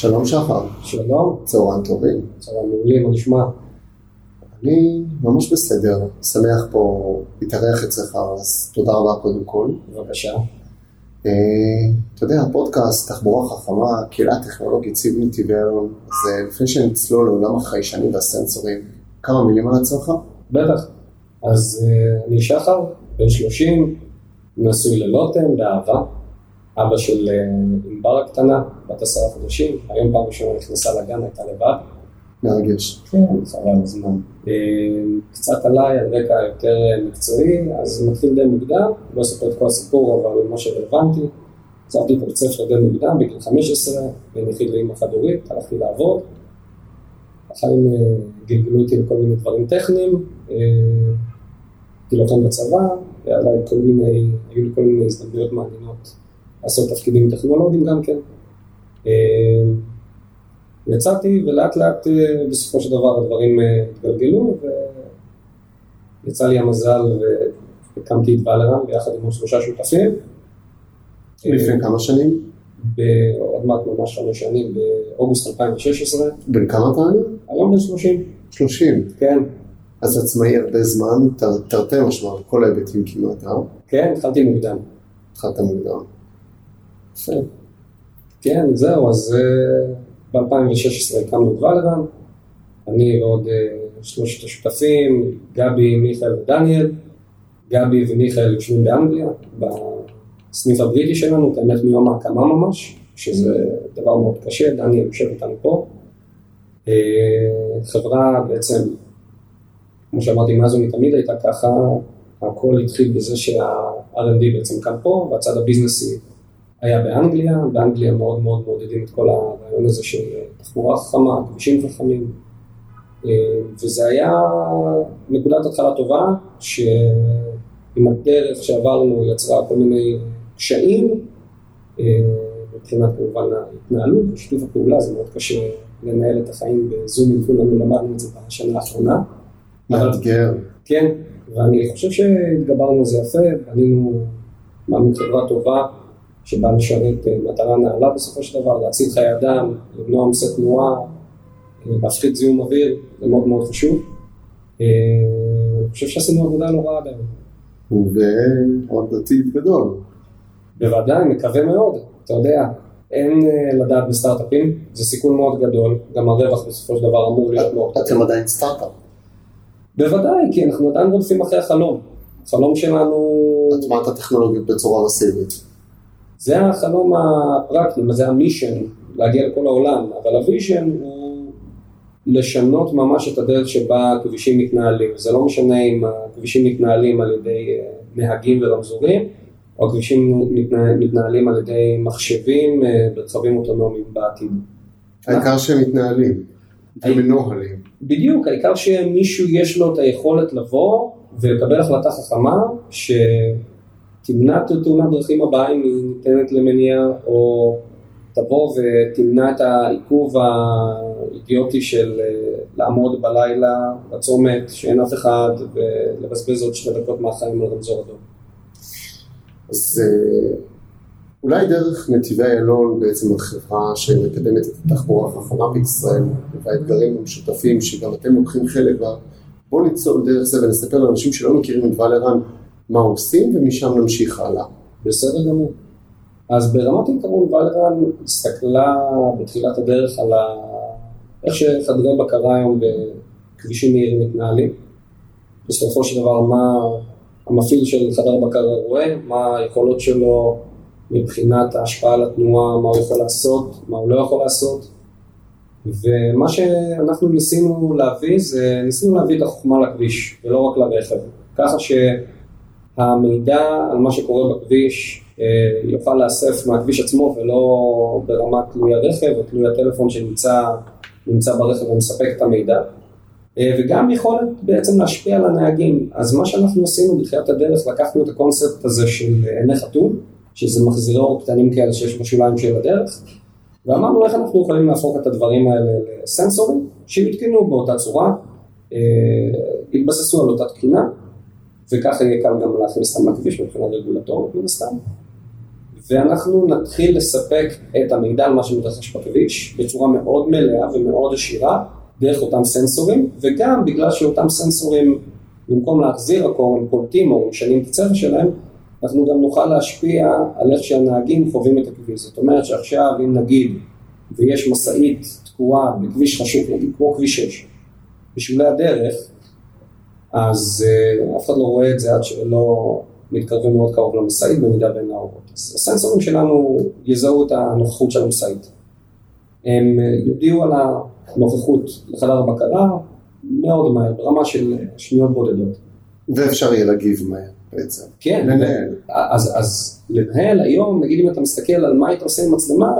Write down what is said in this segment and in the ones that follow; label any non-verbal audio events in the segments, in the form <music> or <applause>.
שלום שחר, שלום, צהריים טובים. צהריים מעולים, מה נשמע? אני ממש בסדר, שמח פה להתארח אצלך, אז תודה רבה קודם כל. בבקשה. אה, אתה יודע, הפודקאסט, תחבורה חכמה, קהילה טכנולוגית, סיב נתיבי איילון, אז אה, לפני שנצלול לעולם החיישנים והסנסורים, כמה מילים על עצמך? בטח. אז אה, אני שחר, בן 30, נשוי ללוטם, באהבה. אבא של אה, ענבר הקטנה, בת עשרה חודשים, היום פעם ראשונה נכנסה לגן, הייתה לבד. מרגש. כן, חבל הזמן. אה, קצת עליי, על רקע יותר אה, מקצועי, אז מתחיל די מוקדם, לא אספר את כל הסיפור, אבל מה שרלוונטי. עזבתי את הבית ספר די מוקדם, בגיל 15, ונחיל לאמא חד-הורית, הלכתי לעבוד. החיים גלגלו אותי לכל מיני דברים טכניים, הייתי לוחם בצבא, היו לי כל מיני הזדמנויות מעניינות לעשות תפקידים טכנולוגיים גם כן. אה, יצאתי ולאט לאט אה, בסופו של דבר הדברים אה, התגלגלו ויצא לי המזל והקמתי את ואלרן ביחד עם עוד שלושה שותפים. לפני כמה שנים? בעוד מעט ממש חמש שנים, באוגוסט 2016, בן כמה אתה היום? היום בן 30. 30. כן, אז עצמאי הרבה זמן, תר- תרתי משמע, כל ההיבטים כמעט, אה? כן, התחלתי מוקדם. התחלת מוקדם. יפה. כן, זהו, אז אה, ב-2016 הקמנו את ולרן, אני ועוד אה, שלושת השותפים, גבי, מיכאל ודניאל. גבי ומיכאל יושבים באנגליה, בסניף הבריטי שלנו, את האמת מיום ההקמה ממש, שזה דבר מאוד קשה, דניאל יושב איתנו פה. אה, חברה בעצם, כמו שאמרתי, מאז ומתמיד הייתה ככה, הכל התחיל בזה שה-R&D בעצם קם פה, והצד הביזנסי היה באנגליה, באנגליה מאוד מאוד מעודדים את כל הרעיון הזה של תחבורה חכמה, כבישים חכמים, אה, וזה היה נקודת התחלה טובה, שעם הדרך שעברנו יצרה כל מיני קשיים, אה, מבחינת כמובן ההתנהלות ושיתוף הפעולה, זה מאוד קשה לנהל את החיים בזומים, כולנו למדנו את זה בשנה האחרונה. מאתגר. כן, ואני חושב שהתגברנו על זה יפה, בנינו מאמין חברה טובה, שבאה לשרת אה, מטרה נעלה בסופו של דבר, להציל חיי אדם, למנוע עומסי תנועה, אה, להפחית זיהום אוויר, זה מאוד מאוד חשוב. אה, אני חושב שעשינו עבודה לא רעה היום. ועוד עתיד גדול. בוודאי, מקווה מאוד, אתה יודע, אין לדעת בסטארט-אפים, זה סיכון מאוד גדול, גם הרווח בסופו של דבר אמור להיות מאוד גדול. אתם עדיין סטארט-אפ. בוודאי, כי אנחנו עדיין רודפים אחרי החלום. החלום שלנו... הטמעת הטכנולוגיות בצורה מסיבית. זה החלום הפרקטי, זה ה-mission, להגיע לכל העולם, אבל ה-vision הוא לשנות ממש את הדרך שבה הכבישים מתנהלים. זה לא משנה אם הכבישים מתנהלים על ידי אה, נהגים ורמזורים, או הכבישים מתנה- מתנהלים על ידי מחשבים אה, ברכבים אוטונומיים בעתיד. העיקר שהם מתנהלים. ומנוהלים. בדיוק, העיקר שמישהו יש לו את היכולת לבוא ולקבל החלטה חכמה שתמנע את תאונת דרכים הבאה אם היא ניתנת למניעה, או תבוא ותמנע את העיכוב האידיוטי של אה, לעמוד בלילה בצומת שאין אף אחד ולבזבז עוד שתי דקות מהחיים על רמזור אדום. אז אה, אולי דרך נתיבי איילון בעצם החברה שמקדמת את התחבורה החכמה בישראל והאתגרים המשותפים שגם אתם לוקחים חלק בה, בואו נצלול דרך זה ונספר לאנשים שלא מכירים את ולרן מה עושים ומשם נמשיך הלאה. בסדר גמור. אז ברמת עיקרון ולרן הסתכלה בתחילת הדרך על ה... איך שחדרי בקרה היום בכבישים מהירים מתנהלים. בסופו של דבר מה המפעיל של חדר בקרה רואה, מה היכולות שלו מבחינת ההשפעה על התנועה, מה הוא יכול לעשות, מה הוא לא יכול לעשות. ומה שאנחנו ניסינו להביא זה, ניסינו להביא את החוכמה לכביש ולא רק לרכב. ככה שהמידע על מה שקורה בכביש אה, יוכל להיאסף מהכביש עצמו ולא ברמת תלוי הרכב או תלוי הטלפון שנמצא נמצא ברכב ומספק את המידע. אה, וגם יכולת בעצם להשפיע על הנהגים. אז מה שאנחנו עשינו בתחילת הדרך, לקחנו את הקונספט הזה של עיני חתול, שזה מחזירי אור קטנים כאלה שיש בשוליים של הדרך, ואמרנו איך אנחנו יכולים להפוך את הדברים האלה לסנסורים, שיותקנו באותה צורה, אה, יתבססו על אותה תקינה, וככה יהיה קל גם להכניס אותם לכביש מבחינה רגולטורית מן הסתם. ואנחנו נתחיל לספק את המידע על מה שמתרחש בכביש בצורה מאוד מלאה ומאוד עשירה דרך אותם סנסורים, וגם בגלל שאותם סנסורים, במקום להחזיר הכל, הם קולטים או משנים את הצבע שלהם, אנחנו גם נוכל להשפיע על איך שהנהגים חווים את הכביש. זאת אומרת שעכשיו אם נגיד ויש משאית תקועה בכביש חשוב, נגיד כמו כביש 6, בשולי הדרך, אז uh, אף אחד לא רואה את זה עד שלא מתקרבים מאוד קרוב למשאית במידה בין האורות. אז הסנסורים שלנו יזהו את הנוכחות של המשאית. הם uh, יודיעו על הנוכחות לחדר הבקרה מאוד מהר, ברמה של שניות בודדות. ואפשר יהיה להגיב מהר בעצם. כן, לנהל. אז, אז לנהל היום, נגיד אם אתה מסתכל על מה היית עושה עם מצלמה,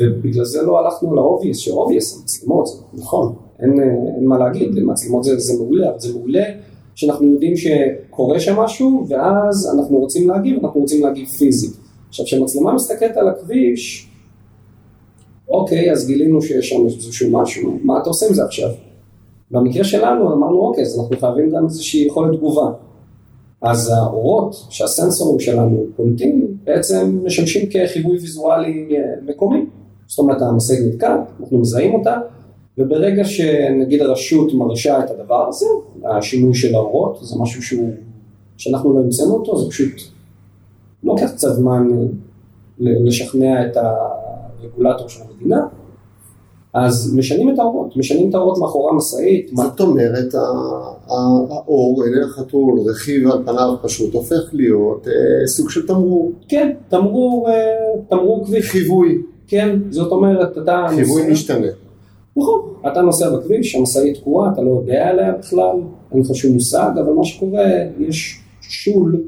ובגלל זה לא הלכנו ל-obvious, שה-obvious, המצלמות, זה נכון, אין, אין מה להגיד, מצלמות זה, זה מעולה, אבל זה מעולה שאנחנו יודעים שקורה שם משהו, ואז אנחנו רוצים להגיב, אנחנו רוצים להגיב פיזית. עכשיו, כשמצלמה מסתכלת על הכביש, אוקיי, אז גילינו שיש שם איזשהו משהו, מה אתה עושה עם זה עכשיו? במקרה שלנו אמרנו, אוקיי, אז אנחנו חייבים גם איזושהי יכולת תגובה. אז האורות שהסנסורים שלנו קולטים בעצם משמשים כחיווי ויזואלי אה, מקומי. זאת אומרת, המשאית נתקעת, אנחנו מזהים אותה, וברגע שנגיד הרשות מרשה את הדבר הזה, השינוי של האורות, זה משהו שהוא, שאנחנו לא המצאנו אותו, זה פשוט לוקח קצת זמן לשכנע את הרגולטור של המדינה, אז משנים את האורות, משנים את האורות מאחורי המשאית. זאת אומרת, האור, עיני החתול, רכיב על פניו פשוט, הופך להיות אה, סוג של תמרור. כן, תמרור, אה, תמרור כביש. חיווי. כן, זאת אומרת, אתה... חיווי משתנה. נכון, אתה נוסע בכביש, המשאית תקועה, אתה לא יודע עליה בכלל, אין לך שום מושג, אבל מה שקורה, יש שול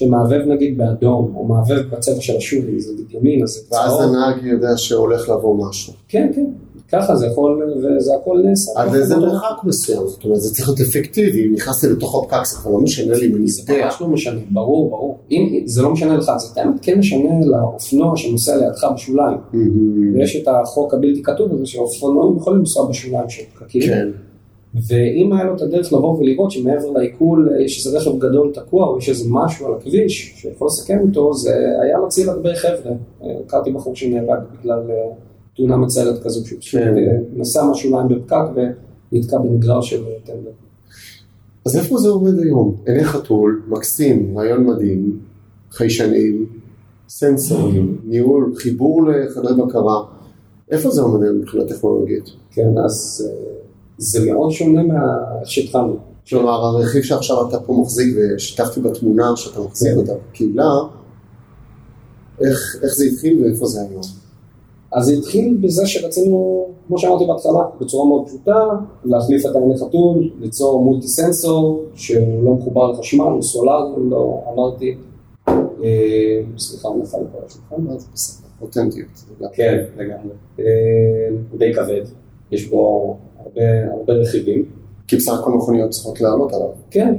שמעבב נגיד באדום, או מעבב בצבע של השול, אם זה ימין, אז זה ואז צהוב. הנהג יודע שהולך לבוא משהו. כן, כן, ככה זה יכול, וזה הכל נעשה. עד איזה מרחק מסוים, זאת אומרת, זה צריך להיות אפקטיבי, אם נכנסתי לתוך הפקק, זה כבר לא משנה לי אני זה. ממש לא משנה, ברור, ברור. אם זה לא משנה לך, זה באמת כן משנה לאופנוע שנוסע לידך בשוליים. ויש את החוק הבלתי כתוב הזה שאופנועים יכולים לנסוע בשוליים של פקקים. ואם היה לו את הדרך לבוא ולראות שמעבר לעיכול יש איזה רכב גדול תקוע או יש איזה משהו על הכביש שיכול לסכם איתו, זה היה מציל הרבה חבר'ה. הכרתי בחור שנהרג בגלל אה, תאונה מצערת כזו, שהוא פשוט כן. אה, נסע מהשוליים בפקק ונתקע בנגרר של אה, טנדר. אז איפה זה עומד היום? עיני חתול, מקסים, רעיון מדהים, חיישנים, סנסורים, ניהול, חיבור לחדרי בקרה. איפה זה עומד היום מבחינה טכנולוגית? כן, אז אה, זה מאוד שונה שהתחלנו. כלומר, הרכיב שעכשיו אתה פה מחזיק ושיתפתי בתמונה שאתה מחזיק כן. אותה בקהילה, איך, איך זה התחיל ואיפה זה היום? אז זה התחיל בזה שרצינו, כמו שאמרתי בהתחלה, בצורה מאוד פשוטה, להחליף את העיני חתול, ליצור מולטי סנסור שהוא לא מחובר לחשמל, הוא סולארי, לא אמרתי. אה, סליחה, הוא נפל פה על השולחן. אז בסדר, אותנטיות. כן, לגמרי. אה, הוא די כבד, יש בו הרבה, הרבה רכיבים. כי בסך הכל מכוניות צריכות לעלות עליו. כן,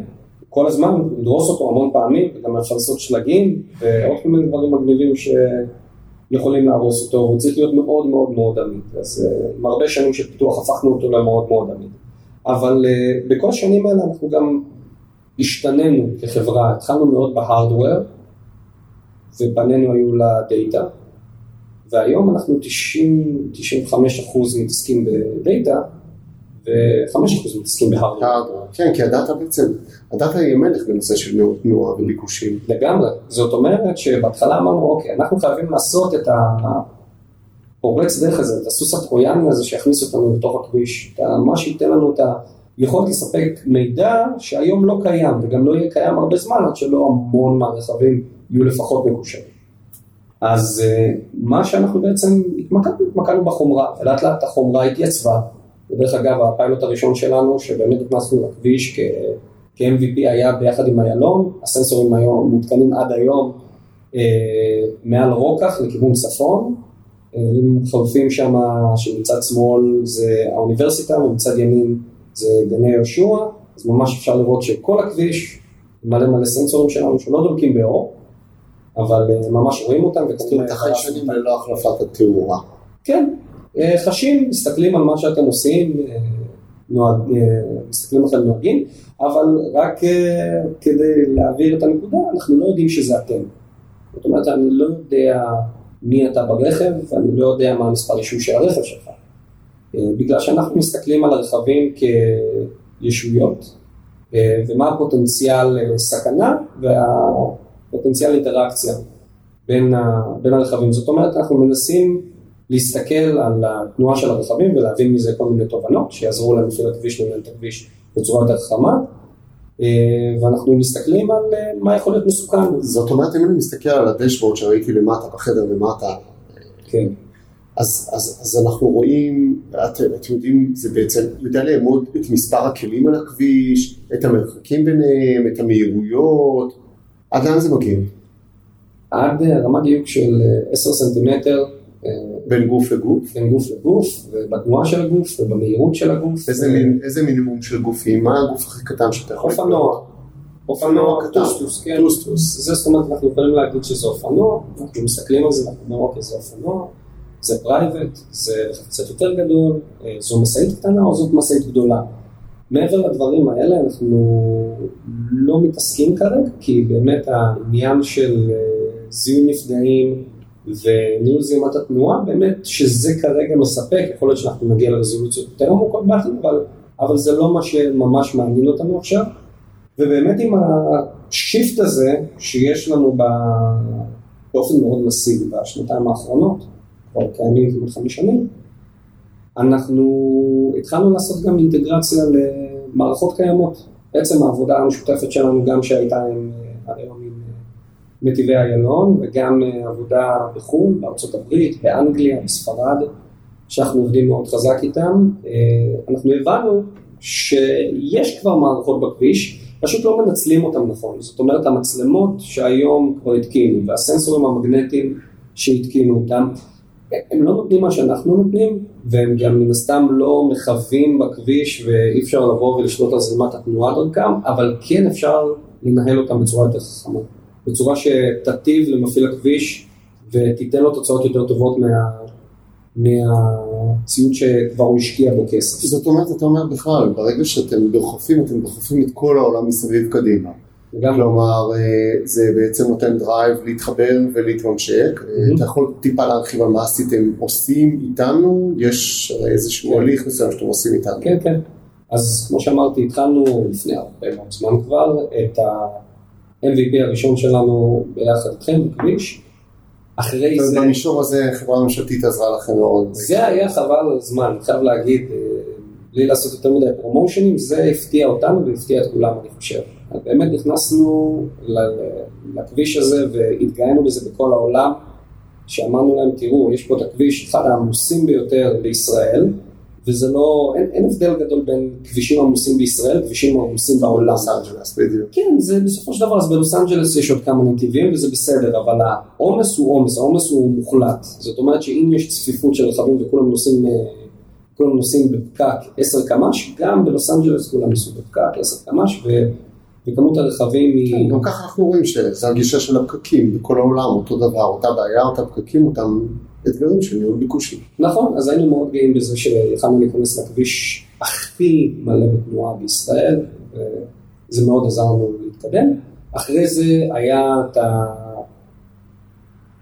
כל הזמן, לדרוס אותו המון פעמים, וגם לפרסות שלגים, ועוד כל מיני דברים מגניבים שיכולים להרוס אותו, והוא צריך להיות מאוד מאוד מאוד עמיד. אז אה, עם הרבה שנים של פיתוח הפכנו אותו למאוד מאוד עמיד. אבל אה, בכל השנים האלה אנחנו גם השתננו כחברה, התחלנו מאוד בהארדוור, ופנינו היו לדאטה, והיום אנחנו 90-95% מתעסקים בדאטה, ו-5% מתעסקים בהארדוור. הארדוור. כן, כי הדאטה בעצם, הדאטה היא המלך בנושא של תנועה וביקושים. לגמרי. זאת אומרת שבהתחלה אמרנו, אוקיי, אנחנו חייבים לעשות את הפורץ דרך הזה, את הסוס הטרויאני הזה שיכניס אותנו לתוך הכביש, ה- מה שייתן לנו את היכולת לספק מידע שהיום לא קיים, וגם לא יהיה קיים הרבה זמן עד שלא המון מהרכבים יהיו לפחות מקושרים. אז אה, מה שאנחנו בעצם התמקדנו, התמקדנו בחומרה, ולאט לאט החומרה התייצבה. ודרך אגב, הפיילוט הראשון שלנו, שבאמת נכנסנו לכביש כ... כ-MVP היה ביחד עם איילון, הסנסורים היום מותקנים עד היום אה, מעל רוקח לכיוון צפון, אה, אם חולפים שם שמצד שמאל זה האוניברסיטה ומצד ימין זה גני יהושע, אז ממש אפשר לראות שכל הכביש מלא מלא סנסורים שלנו שלא דולקים באור, אבל אה, ממש רואים אותם. זאת אומרת, החיישנים ללא החלפת התאורה. כן, חשים, מסתכלים על מה שאתם עושים, אה, נוהג, אה, מסתכלים לכם נוהגים, אבל רק אה, כדי להעביר את הנקודה, אנחנו לא יודעים שזה אתם. זאת אומרת, אני לא יודע מי אתה ברכב, ואני לא יודע מה המספר רישוי של הרכב שלך. אה, בגלל שאנחנו מסתכלים על הרכבים כישויות, אה, ומה הפוטנציאל אה, סכנה והפוטנציאל אינטראקציה בין, בין הרכבים. זאת אומרת, אנחנו מנסים להסתכל על התנועה של הרכבים ולהבין מזה כל מיני תובנות שיעזרו למפעיל הכביש לנהל את הכביש בצורה יותר חכמה. ואנחנו מסתכלים על מה יכול להיות מסוכן. זאת אומרת, אם אני מסתכל על הדשבורד שראיתי למטה, בחדר למטה, כן. אז, אז, אז אנחנו רואים, את, אתם יודעים, זה בעצם יודע לאמוד את מספר הכלים על הכביש, את המרחקים ביניהם, את המהירויות, עד לאן זה מגיע? עד רמת דיוק של 10 סנטימטר. בין גוף לגוף? בין גוף לגוף, ובתנועה של הגוף, ובמהירות של הגוף. איזה, מין, איזה מינימום של גופים? מה הגוף הכי קטן שאתה יכול אופנוע. אופנוע, טוסטוס, כן. טוסטוס. זה זאת אומרת, אנחנו יכולים להגיד שזה אופנוע, אנחנו מסתכלים על זה, אנחנו אומרים, אוקיי, זה אופנוע. זה private, זה קצת יותר גדול, אה, זו משאית קטנה או זאת משאית גדולה. מעבר לדברים האלה אנחנו לא מתעסקים כרגע, כי באמת העניין של אה, זיהוי נפגעים וניהול זרימת התנועה, באמת שזה כרגע מספק, יכול להיות שאנחנו נגיע לרזולוציות יותר עמוקות בעתיד, אבל, אבל זה לא מה שממש מעניין אותנו עכשיו. ובאמת עם השיפט הזה שיש לנו באופן מאוד מסיבי בשנתיים האחרונות, כבר קיימים כמעט חמש שנים, אנחנו התחלנו לעשות גם אינטגרציה למערכות קיימות. בעצם העבודה המשותפת שלנו, גם שהייתה עם נתיבי איילון, וגם עבודה בחו"ל, בארצות הברית, באנגליה, בספרד, שאנחנו עובדים מאוד חזק איתם. אנחנו הבנו שיש כבר מערכות בכביש, פשוט לא מנצלים אותם נכון. זאת אומרת, המצלמות שהיום כבר התקינו, והסנסורים המגנטיים שהתקינו אותם, הם לא נותנים מה שאנחנו נותנים, והם גם מן הסתם לא מכווים בכביש ואי אפשר לבוא ולשלוט על זרימת התנועה דרכם, אבל כן אפשר לנהל אותם בצורה יותר חכמה, בצורה שתטיב למפעיל הכביש ותיתן לו תוצאות יותר טובות מה... מהציוד שכבר הוא השקיע בו כסף. זאת אומרת, אתה אומר בכלל, ברגע שאתם דוחפים, אתם דוחפים את כל העולם מסביב קדימה. גם כלומר, זה בעצם נותן drive להתחבר ולהתממשק. Mm-hmm. אתה יכול טיפה להרחיב על מה אתם עושים איתנו? יש איזשהו כן. הליך מסוים שאתם עושים איתנו. כן, כן. אז כמו שאמרתי, התחלנו לפני הרבה מאוד זמן כבר את ה-MVP הראשון שלנו ביחד איתכם בכביש. אחרי זה... במישור הזה חברה ממשלתית עזרה לכם מאוד. זה היה חבל על הזמן, אני חייב להגיד, בלי לעשות יותר מדי פרומושנים, זה הפתיע אותנו והפתיע את כולם, אני חושב. באמת נכנסנו לכביש הזה והתגאינו בזה בכל העולם, שאמרנו להם, תראו, יש פה את הכביש אחד העמוסים ביותר בישראל, וזה לא, אין, אין הבדל גדול בין כבישים עמוסים בישראל לכבישים עמוסים בעולם. לוס אנג'לס, בדיוק. כן, זה בסופו של דבר, אז בלוס אנג'לס יש עוד כמה נתיבים וזה בסדר, אבל העומס הוא עומס, העומס הוא מוחלט. זאת אומרת שאם יש צפיפות של רכבים וכולם נוסעים, כולם נוסעים בפקק 10 קמ"ש, גם בלוס אנג'לס כולם ייסעו בפקק 10 קמ"ש, ו... וכמות הרכבים היא... כן, גם ככה אנחנו רואים שזה הגישה של הפקקים בכל העולם, אותו דבר, אותה בעיה, אותם פקקים, אותם אתגרים של ניהול ביקושים. נכון, אז היינו מאוד גאים בזה שיכלנו להיכנס לכביש הכי מלא בתנועה בישראל, וזה מאוד עזר לנו להתקדם. אחרי זה היה את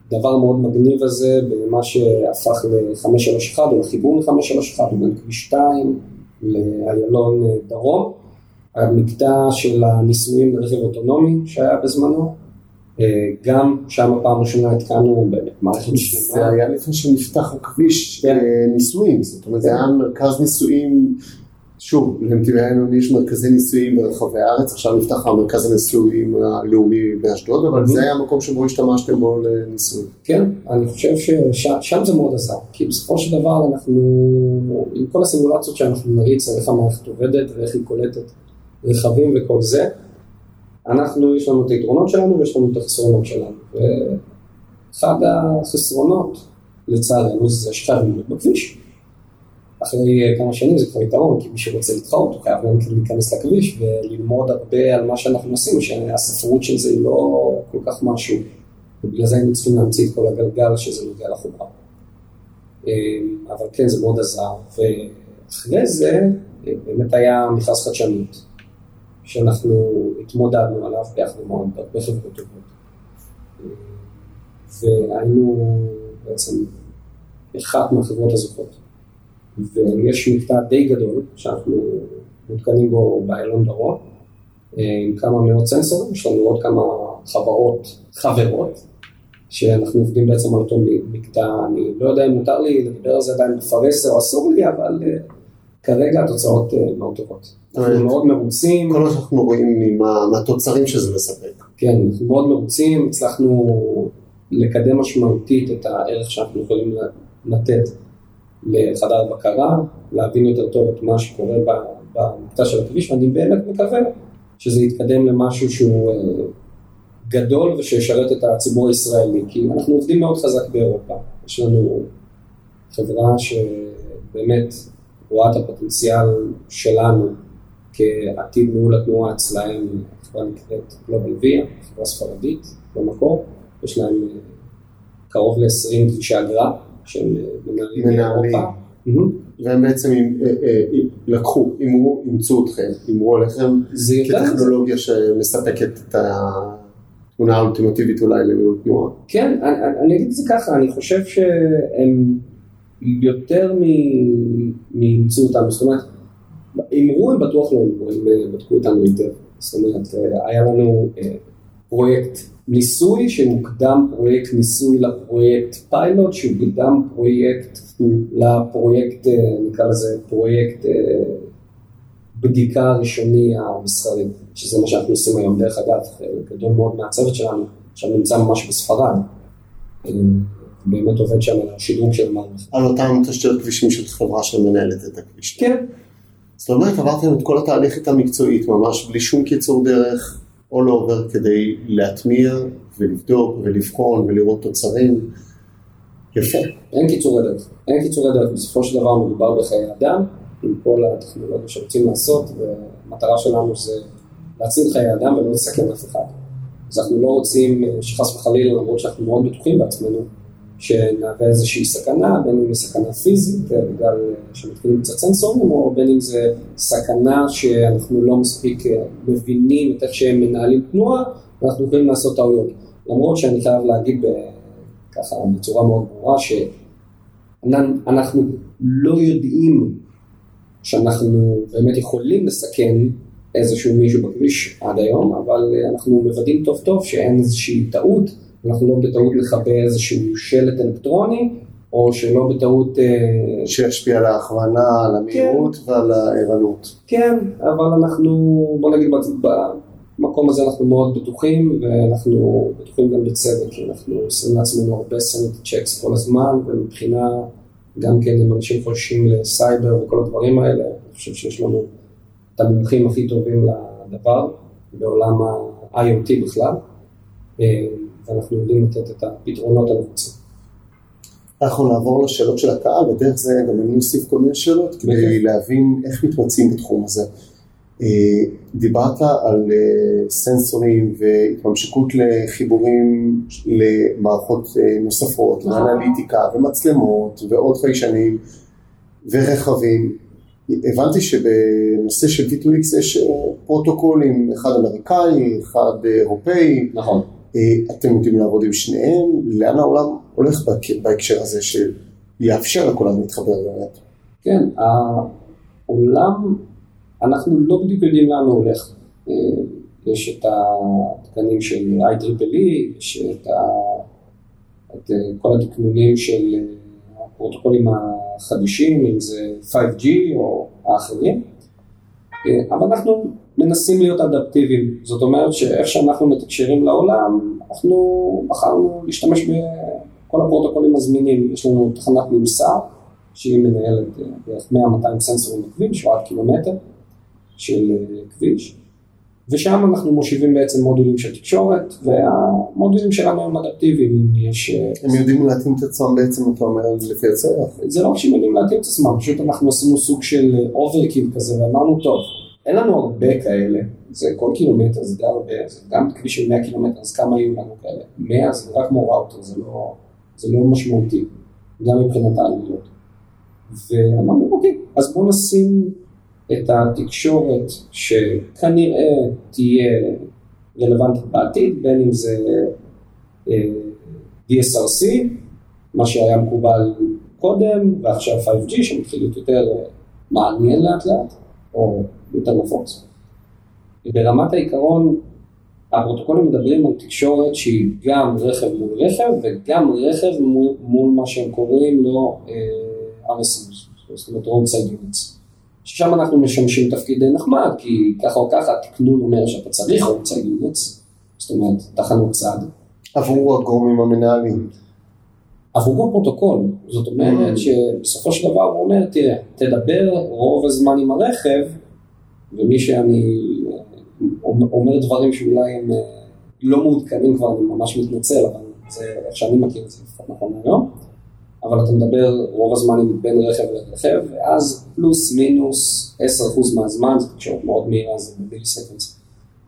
הדבר המאוד מגניב הזה במה שהפך ל-531, או לחיבור ל-531, בין כביש 2 לאיילון דרום. המקטע של הניסויים ברכב אוטונומי שהיה בזמנו, גם שם הפעם ראשונה התקנו באמת מערכת שלמה. זה היה לפני שנפתח הכביש כן. ניסויים, זאת אומרת זה היה מרכז ניסויים, שוב, איילון יש מרכזי ניסויים ברחבי הארץ, עכשיו נפתח המרכז הניסויים הלאומי באשדוד, אבל זה היה המקום שבו השתמשתם בו לניסוי. כן, אני חושב ששם זה מאוד עזר, כי בסופו של דבר אנחנו, עם כל הסימולציות שאנחנו נריץ על איך המערכת עובדת ואיך היא קולטת רכבים וכל זה, אנחנו, יש לנו את היתרונות שלנו ויש לנו את החסרונות שלנו. ואחד החסרונות, לצערנו, זה שחייבים להיות בכביש. אחרי כמה שנים זה כבר יתרון, כי מי שרוצה להתחרות הוא חייב גם להיכנס לכביש וללמוד הרבה על מה שאנחנו עושים, שהספרות של זה היא לא כל כך משהו, ובגלל זה היינו צריכים להמציא את כל הגלגל שזה נוגע לחומרה. אבל כן, זה מאוד עזר, ואחרי זה באמת היה מכרז חדשנות. שאנחנו התמודדנו עליו ביחד עם הרבה חברות טובות. והיינו בעצם אחת מהחברות הזוכות. ויש מקטע די גדול שאנחנו מותקנים בו באיילון דרום, עם כמה מאות סנסורים, יש לנו עוד כמה חברות חברות, שאנחנו עובדים בעצם על אותו מקטע, אני לא יודע אם מותר לי לדבר על זה עדיין בפרס או אסור לי, אבל אה, כרגע התוצאות אה, מאוד טובות. אנחנו מאוד מרוצים. כל מה שאנחנו רואים מהתוצרים שזה מספק. כן, אנחנו מאוד מרוצים, הצלחנו לקדם משמעותית את הערך שאנחנו יכולים לתת לחדר הבקרה, להבין יותר טוב את מה שקורה במקטע של הכביש, ואני באמת מקווה שזה יתקדם למשהו שהוא אה, גדול ושישרת את הציבור הישראלי, כי אנחנו עובדים מאוד חזק באירופה. יש לנו חברה שבאמת רואה את הפוטנציאל שלנו כעתיד ניהול התנועה אצלהם, חברה נקראת גלובל ויה, חברה ספרדית במקור, יש להם אה, קרוב ל-20 כבישי אגרה של אה, מנהלים באירופה. והם בעצם לקחו, הימרו, אימצו אתכם, הימרו עליכם כטכנולוגיה שמספקת את התמונה האולטימטיבית אולי לניהול תנועה. כן, אני אגיד את זה ככה, אני חושב שהם יותר מאימצו אותנו, זאת אומרת, הימרו הם בטוח לא הימרו, הם בדקו אותנו היטב, זאת אומרת, היה לנו אה, פרויקט ניסוי שמוקדם פרויקט ניסוי לפרויקט פיילוט, שהוקדם פרויקט לפרויקט, אה, נקרא לזה פרויקט אה, בדיקה ראשוני המסחרי, שזה מה שאנחנו עושים היום. דרך אגב, גדול מאוד מהצוות שלנו עכשיו נמצא ממש בספרד. אה, באמת עובד שם על השדרוג של המערכת. על אותם תשתיות כבישים של חברה שמנהלת את הכביש. כן. זאת אומרת, עברתם את כל התהליכית המקצועית, ממש בלי שום קיצור דרך, או לא עובר כדי להטמיע ולבדוק ולבחון ולראות תוצרים. יפה. אין קיצורי דרך. אין קיצורי דרך. בסופו של דבר מדובר בחיי אדם, עם כל הטכנולוגיה שרוצים לעשות, והמטרה שלנו זה להציל חיי אדם ולא לסכן אף אחד. אז אנחנו לא רוצים שחס וחלילה, למרות שאנחנו מאוד בטוחים בעצמנו, שנהווה איזושהי סכנה, בין אם סכנה פיזית, אה, בגלל שמתקינים קצת סנסורים, או בין אם זה סכנה שאנחנו לא מספיק אה, מבינים את איך שהם מנהלים תנועה, ואנחנו יכולים לעשות טעויות. למרות שאני חייב להגיד ככה בצורה מאוד ברורה, שאנחנו לא יודעים שאנחנו באמת יכולים לסכן איזשהו מישהו בכביש עד היום, אבל אה, אנחנו מוודאים טוב טוב שאין איזושהי טעות. אנחנו לא בטעות נכבה איזשהו שלט אלקטרוני, או שלא בטעות... אה, שישפיע על ההכוונה, על המהירות כן. ועל הערנות. כן, אבל אנחנו, בוא נגיד, במקום הזה אנחנו מאוד בטוחים, ואנחנו בטוחים גם בצדק, כי אנחנו עושים לעצמנו הרבה סנט צ'קס כל הזמן, ומבחינה, גם כן אם אנשים חוששים לסייבר וכל הדברים האלה, אני חושב שיש לנו את המומחים הכי טובים לדבר, בעולם ה-IoT בכלל. ואנחנו יודעים לתת את הפתרונות הנחוצים. אנחנו נעבור לשאלות של הקהל, ודרך זה גם אני אוסיף כל מיני שאלות כדי להבין איך מתמצאים בתחום הזה. אה, דיברת על אה, סנסורים והתממשקות לחיבורים למערכות אה, נוספות, נכון. ואנליטיקה ומצלמות ועוד חיישנים ורכבים. הבנתי שבנושא של V2X יש פרוטוקולים, אחד אמריקאי, אחד אירופאי. נכון. אה, אתם יודעים לעבוד עם שניהם? לאן העולם הולך בהקשר הזה של יאפשר לכולם להתחבר באמת? כן, העולם, אנחנו לא בדיוק יודעים לאן הוא הולך. אה, יש את התקנים של IEEE, יש את, ה... את אה, כל התקנונים של הפרוטוקולים החדישים, אם זה 5G או האחרים, אבל אנחנו מנסים להיות אדפטיביים. זאת אומרת שאיך שאנחנו מתקשרים לעולם, אנחנו בחרנו להשתמש בכל הפרוטוקולים הזמינים. יש לנו תחנת ממסר, שהיא מנהלת אה, בערך 100-200 סנסורים בכביש, או עד קילומטר של אה, כביש. ושם אנחנו מושיבים בעצם מודולים של תקשורת, והמודולים שלנו הם אדפטיביים, אם יש... אה, הם יודעים להתאים את עצמם בעצם, אתה אומר, לפי הצורך. זה לא רק שהם יודעים להתאים את עצמם, פשוט אנחנו עשינו סוג של overkill כזה, ואמרנו, טוב, אין לנו הרבה כאלה, זה כל קילומטר, זה די הרבה, זה גם כביש של 100 קילומטר, אז כמה יהיו לנו כאלה? 100 זה רק כמו ראוטר, זה לא, זה לא משמעותי, גם מבחינת העלויות. ואמרנו, אוקיי, אז בואו נשים את התקשורת שכנראה תהיה רלוונטית בעתיד, בין אם זה אה, DSRC, מה שהיה מקובל קודם, ועכשיו 5G שמתחיל יותר מעניין לאט לאט, או יותר נפוץ. ברמת העיקרון, הפרוטוקולים מדברים על תקשורת שהיא גם רכב מול רכב וגם רכב מול, מול מה שהם קוראים לו uh, RSUs, זאת אומרת roadside units. ששם אנחנו משמשים תפקיד די נחמד, כי ככה או ככה התקנון אומר שאתה צריך roadside units, זאת אומרת תחנות צד. עבור הגורמים המנהלים. עבורו הפרוטוקול, זאת אומרת mm. שבסופו של דבר הוא אומר, תראה, תדבר רוב הזמן עם הרכב, ומי שאני אומר דברים שאולי הם אה, לא מעודכנים כבר, אני ממש מתנצל, אבל זה איך שאני מכיר את זה לפחות נכון היום, אבל אתה מדבר רוב הזמן עם בין רכב לרכב, ואז פלוס מינוס 10% מהזמן, זה תקשורת מאוד מהירה, זה במילי seconds,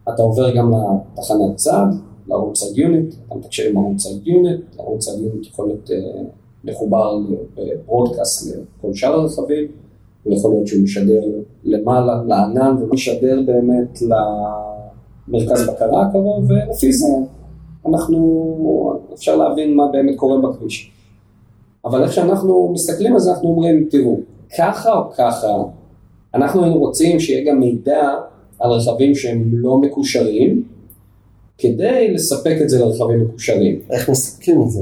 אתה עובר גם לתחנת צד, ל-roadside unit, אתה מתקשר עם roadside unit, roadside unit יכול להיות uh, מחובר ב-broadcast לכל שאר הרכבים, הוא יכול להיות שהוא משדר למעלה, לענן, ומשדר באמת למרכז בקרה הקרוב, ולפי זה אנחנו, אפשר להבין מה באמת קורה בכביש. אבל איך שאנחנו מסתכלים על זה, אנחנו אומרים, תראו, ככה או ככה, אנחנו היינו רוצים שיהיה גם מידע על רכבים שהם לא מקושרים, כדי לספק את זה לרכבים מקושרים. איך מספקים את זה?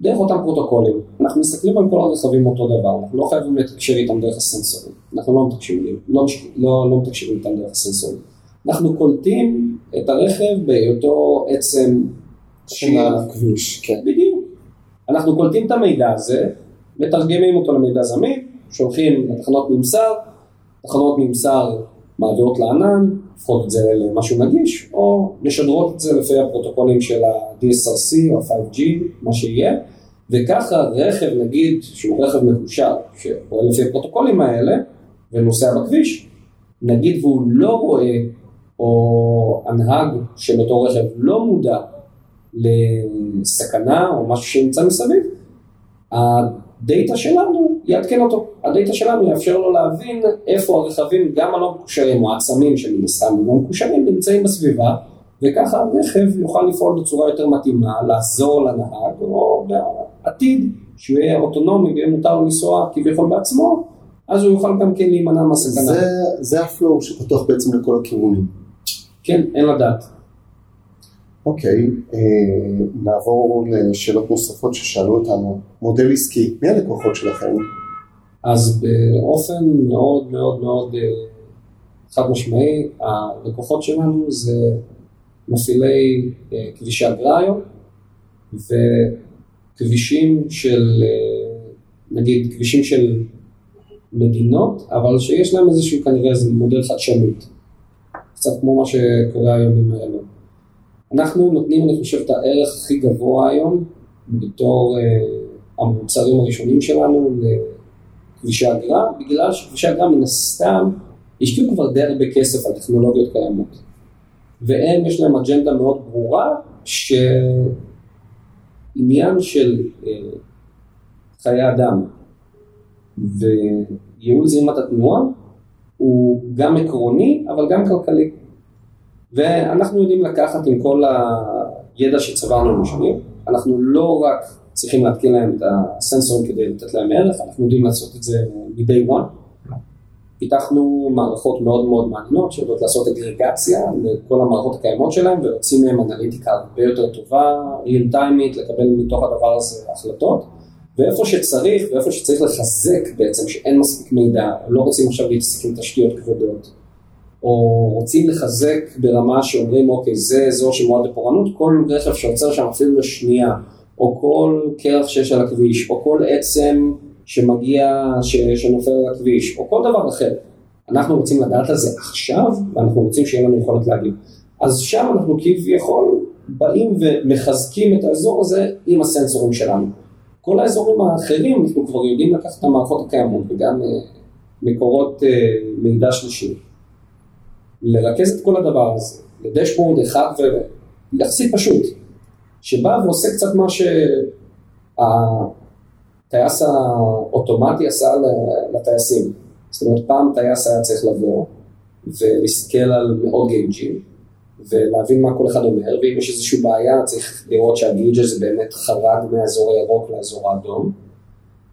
דרך אותם פרוטוקולים. אנחנו מסתכלים על כל הרכבים אותו דבר, אנחנו לא חייבים לתקשר איתם דרך הסנסורים. אנחנו לא מתקשרים, לא, לא, לא מתקשרים איתם דרך הסנסורים. אנחנו קולטים את הרכב בהיותו עצם על הכביש, כן. בדיוק. אנחנו קולטים את המידע הזה, מתרגמים אותו למידע זמין, שולחים לתחנות ממסר, תחנות ממסר מעבירות לענן, הופכות את זה למשהו נגיש, או משדרות את זה לפי הפרוטוקולים של ה-DSRC או ה-5G, מה שיהיה, וככה רכב, נגיד, שהוא רכב מקושר, שפועל לפי הפרוטוקולים האלה, ונוסע בכביש, נגיד והוא לא רואה, או הנהג של אותו רכב לא מודע לסכנה או משהו שנמצא מסביב, הדאטה שלנו יעדכן אותו. הדאטה שלנו יאפשר לו להבין איפה הרכבים, גם הלא מקושרים או העצמים שמן הסתם לא מקושרים, נמצאים בסביבה, וככה הרכב יוכל לפעול בצורה יותר מתאימה, לעזור לנהג, או בעתיד, שהוא יהיה אוטונומי ויהיה מותר לו לנסוע כביכול בעצמו, אז הוא יוכל גם כן להימנע מהסכנה. זה, זה הפלואו שפתוח בעצם לכל הכיוונים. כן, אין לדעת. אוקיי, אה, נעבור לשאלות נוספות ששאלו אותנו. מודל עסקי, מי הלקוחות שלכם? אז באופן מאוד מאוד מאוד אה, חד משמעי, הלקוחות שלנו זה מפעילי אה, כבישי אגרה היום, וכבישים של, נגיד כבישים של מדינות, אבל שיש להם איזשהו כנראה איזה מודל חדשנות, קצת כמו מה שקורה היום עם איילון. אנחנו נותנים, אני חושב, את הערך הכי גבוה היום, בתור uh, המוצרים הראשונים שלנו לכבישי אגרה, בגלל שכבישי אגרה מן הסתם השקיעו כבר די הרבה כסף על טכנולוגיות קיימות. והם, יש להם אג'נדה מאוד ברורה, שעניין של uh, חיי אדם וייעול זרימת התנועה הוא גם עקרוני, אבל גם כלכלי. ואנחנו יודעים לקחת עם כל הידע שצברנו במשנים, אנחנו לא רק צריכים להתקין להם את הסנסורים כדי לתת להם ערך, אנחנו יודעים לעשות את זה מ-day one. פיתחנו מערכות מאוד מאוד מעניינות שיודעות לעשות אגרגציה לכל המערכות הקיימות שלהם ולהוציא מהם אנליטיקה הרבה יותר טובה, real time לקבל מתוך הדבר הזה החלטות. ואיפה שצריך, ואיפה שצריך לחזק בעצם, שאין מספיק מידע, לא רוצים עכשיו להתעסק עם תשתיות כבדות, או רוצים לחזק ברמה שאומרים, אוקיי, זה אזור שמועד לפורענות, כל רכב שעוצר שם אפילו לשנייה, או כל קרח שיש על הכביש, או כל עצם שמגיע, ש, שנופל על הכביש, או כל דבר אחר. אנחנו רוצים לדעת על זה עכשיו, ואנחנו רוצים שיהיה לנו יכולת להגיב. אז שם אנחנו כביכול באים ומחזקים את האזור הזה עם הסנסורים שלנו. כל האזורים האחרים, אנחנו כבר יודעים לקחת את המערכות הקיימות וגם uh, מקורות uh, מידע שלישי. לרכז את כל הדבר הזה לדשבורד אחד ויחסית פשוט, שבא ועושה קצת מה שהטייס האוטומטי עשה לטייסים. זאת אומרת, פעם טייס היה צריך לבוא ולהסתכל על מאות גייג'ים, ולהבין מה כל אחד אומר, ואם יש איזושהי בעיה צריך לראות שהגליץ' הזה באמת חרג מהאזור הירוק לאזור האדום,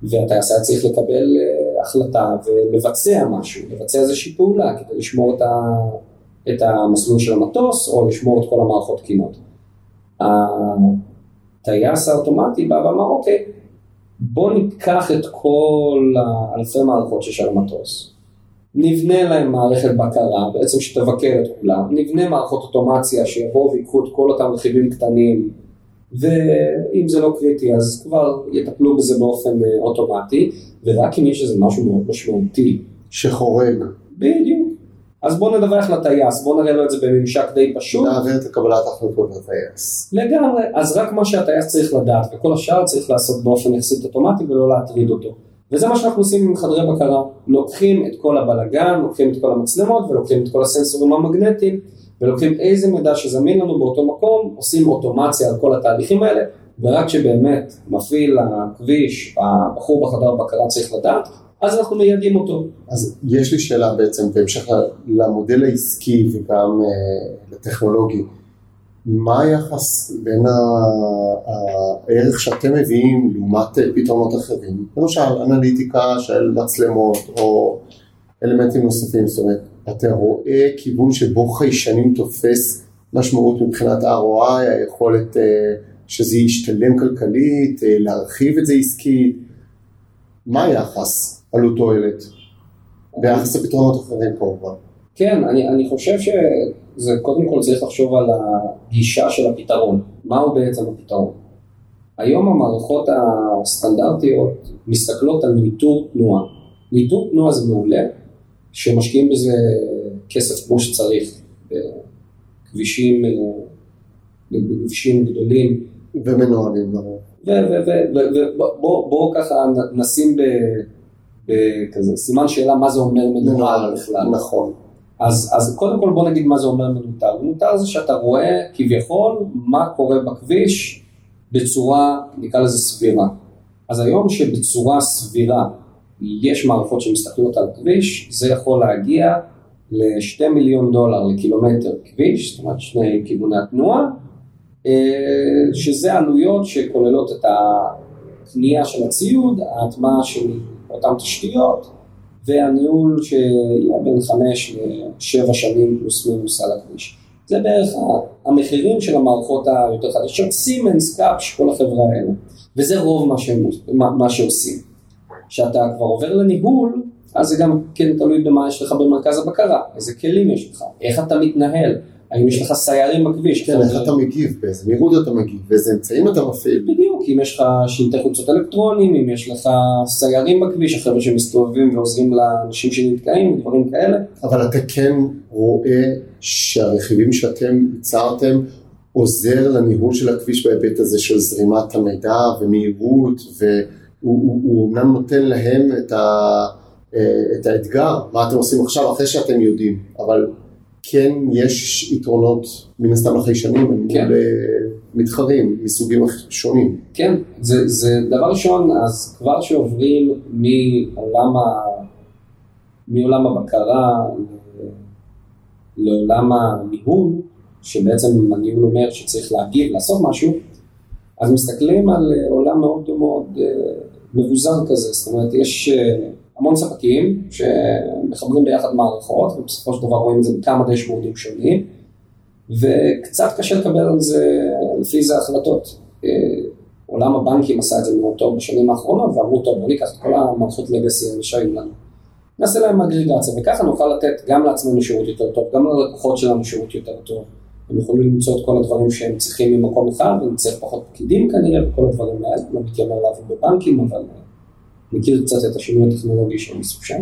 והטייס היה צריך לקבל אה, החלטה ולבצע משהו, לבצע איזושהי פעולה כדי לשמור את, ה, את המסלול של המטוס או לשמור את כל המערכות תקינות. הטייס האוטומטי בא ואמר, אוקיי, בוא ניקח את כל האלפי מערכות שיש על המטוס, נבנה להם מערכת בקרה, בעצם שתבקר את כולם, נבנה מערכות אוטומציה שיבואו ויקחו את כל אותם רכיבים קטנים, ואם זה לא קריטי אז כבר יטפלו בזה באופן אה, אוטומטי, ורק אם יש איזה משהו מאוד משמעותי. שחורג. בדיוק. אז בואו נדווח לטייס, בואו נראה לו את זה בממשק די פשוט. נעביר את הקבלת ההחלטות לטייס. לגמרי, אז רק מה שהטייס צריך לדעת, וכל השאר צריך לעשות באופן יחסית אוטומטי ולא להטריד אותו. וזה מה שאנחנו עושים עם חדרי בקרה, לוקחים את כל הבלגן, לוקחים את כל המצלמות ולוקחים את כל הסנסורים המגנטיים ולוקחים איזה מידע שזמין לנו באותו מקום, עושים אוטומציה על כל התהליכים האלה ורק כשבאמת מפעיל הכביש, הבחור בחדר בקרה צריך לדעת, אז אנחנו מיידעים אותו. אז יש לי שאלה בעצם בהמשך למודל העסקי וגם uh, לטכנולוגי. מה היחס בין הערך שאתם מביאים לעומת פתרונות אחרים? למשל אנליטיקה של מצלמות או אלמנטים נוספים, זאת אומרת, אתה רואה כיוון שבו חיישנים תופס משמעות מבחינת ROI, היכולת אה, שזה ישתלם כלכלית, אה, להרחיב את זה עסקית, מה היחס עלות תועלת ביחס לפתרונות אחרים כמובן? כן, אני, אני חושב שזה קודם כל צריך לחשוב על הגישה של הפתרון, מהו בעצם הפתרון. היום המערכות הסטנדרטיות מסתכלות על ניטור תנועה. ניטור תנועה זה מעולה, שמשקיעים בזה כסף כמו שצריך, בכבישים, בכבישים גדולים. ומנוהלים ברור. ובואו ככה נשים בכזה סימן שאלה מה זה אומר מנוהל בכלל. נכון. אז, אז קודם כל בוא נגיד מה זה אומר מנוטר. מנוטר זה שאתה רואה כביכול מה קורה בכביש בצורה, נקרא לזה סבירה. אז היום שבצורה סבירה יש מערכות שמסתכלות על כביש, זה יכול להגיע ל-2 מיליון דולר לקילומטר כביש, זאת אומרת שני כיווני התנועה, אה, שזה עלויות שכוללות את הקנייה של הציוד, ההטמעה של אותן תשתיות, והניהול שיהיה בין חמש לשבע שנים פלוס מינוס על הכביש. זה בערך המחירים של המערכות היותר חדשות, סימנס, קאפש, כל החברה האלה. וזה רוב מה, שהם, מה, מה שעושים. כשאתה כבר עובר לניהול, אז זה גם כן תלוי במה יש לך במרכז הבקרה, איזה כלים יש לך, איך אתה מתנהל, האם יש לך סיירים בכביש? כן, איך אתה מגיב, באיזה מהירות אתה מגיב, באיזה אמצעים אתה מפעיל. בדיוק, אם יש לך שלטי חוצות אלקטרונים, אם יש לך סיירים בכביש, החבר'ה שמסתובבים ועוזרים לאנשים שנתקעים, דברים כאלה. אבל אתה כן רואה שהרכיבים שאתם ייצרתם עוזר לניהול של הכביש בהיבט הזה של זרימת המידע ומהירות, והוא אומנם נותן להם את, ה, אה, את האתגר, מה אתם עושים עכשיו אחרי שאתם יודעים, אבל כן יש יתרונות מן הסתם לחיישנים, כן. מול מתחרים מסוגים שונים. כן, זה, זה דבר ראשון, אז כבר שעוברים מעולם, ה, מעולם הבקרה לעולם הניהול, שבעצם הניהול אומר שצריך להגיב, לעשות משהו, אז מסתכלים על עולם מאוד אה, מבוזר כזה, זאת אומרת יש אה, המון ספקים שמחברים ביחד מערכות, ובסופו של דבר רואים את זה בכמה דשבורדים שונים, וקצת קשה לקבל על זה, לפי זה החלטות. אה, עולם הבנקים עשה את זה מאוד טוב בשנים האחרונות, ואמרו, טוב, בוא ניקח את כל המערכות לגאסי שהיו לנו. נעשה להם אגריגציה, וככה נוכל לתת גם לעצמנו שירות יותר טוב, גם ללקוחות שלנו שירות יותר טוב. הם יכולים למצוא את כל הדברים שהם צריכים ממקום אחד, ונצטרך פחות פקידים כנראה, וכל הדברים האלה, לא מתיימר לעבוד בבנקים, אבל מכיר קצת את השינוי הטכנולוגי שהם עשו שם.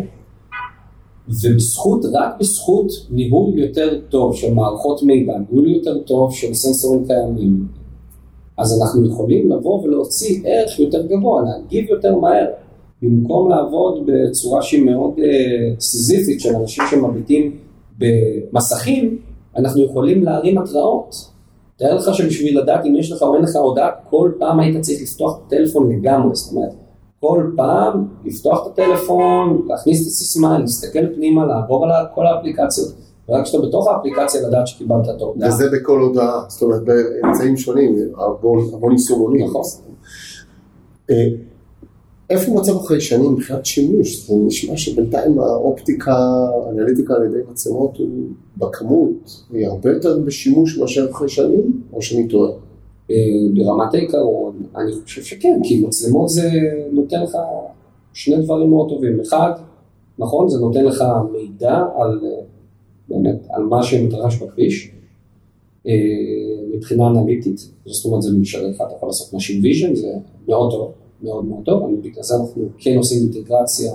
ובזכות, רק בזכות ניהול יותר טוב של מערכות מידע, ניהול יותר טוב של סנסורים קיימים, אז אנחנו יכולים לבוא ולהוציא ערך יותר גבוה, להגיב יותר מהר, במקום לעבוד בצורה שהיא מאוד uh, סיזיפית של אנשים שמביטים במסכים, אנחנו יכולים להרים התראות. תאר לך שבשביל לדעת אם יש לך או אין לך הודעה, כל פעם היית צריך לפתוח את הטלפון לגמרי, זאת אומרת, כל פעם לפתוח את הטלפון, להכניס את הסיסמה, להסתכל פנימה, לעבור על כל האפליקציות, ורק כשאתה בתוך האפליקציה לדעת שקיבלת את ההודעה. וזה בכל הודעה, זאת אומרת באמצעים שונים, המון יישומונים. נכון. איפה מצב החיישנים מבחינת שימוש? זה נשמע שבינתיים האופטיקה, האנליטיקה על ידי מצלמות הוא בכמות, היא הרבה יותר בשימוש מאשר חיישנים, או שאני טועה? אה, ברמת העיקרון, אני חושב שכן, כי מצלמות זה נותן לך שני דברים מאוד טובים. אחד, נכון, זה נותן לך מידע על, אה, באמת, על מה שמתרחש בכביש, אה, מבחינה אנליטית, זאת אומרת זה משרת לך, אתה יכול לעשות Machine Vision, זה מאוד טוב, מאוד מאוד טוב, בגלל זה אנחנו כן עושים אינטגרציה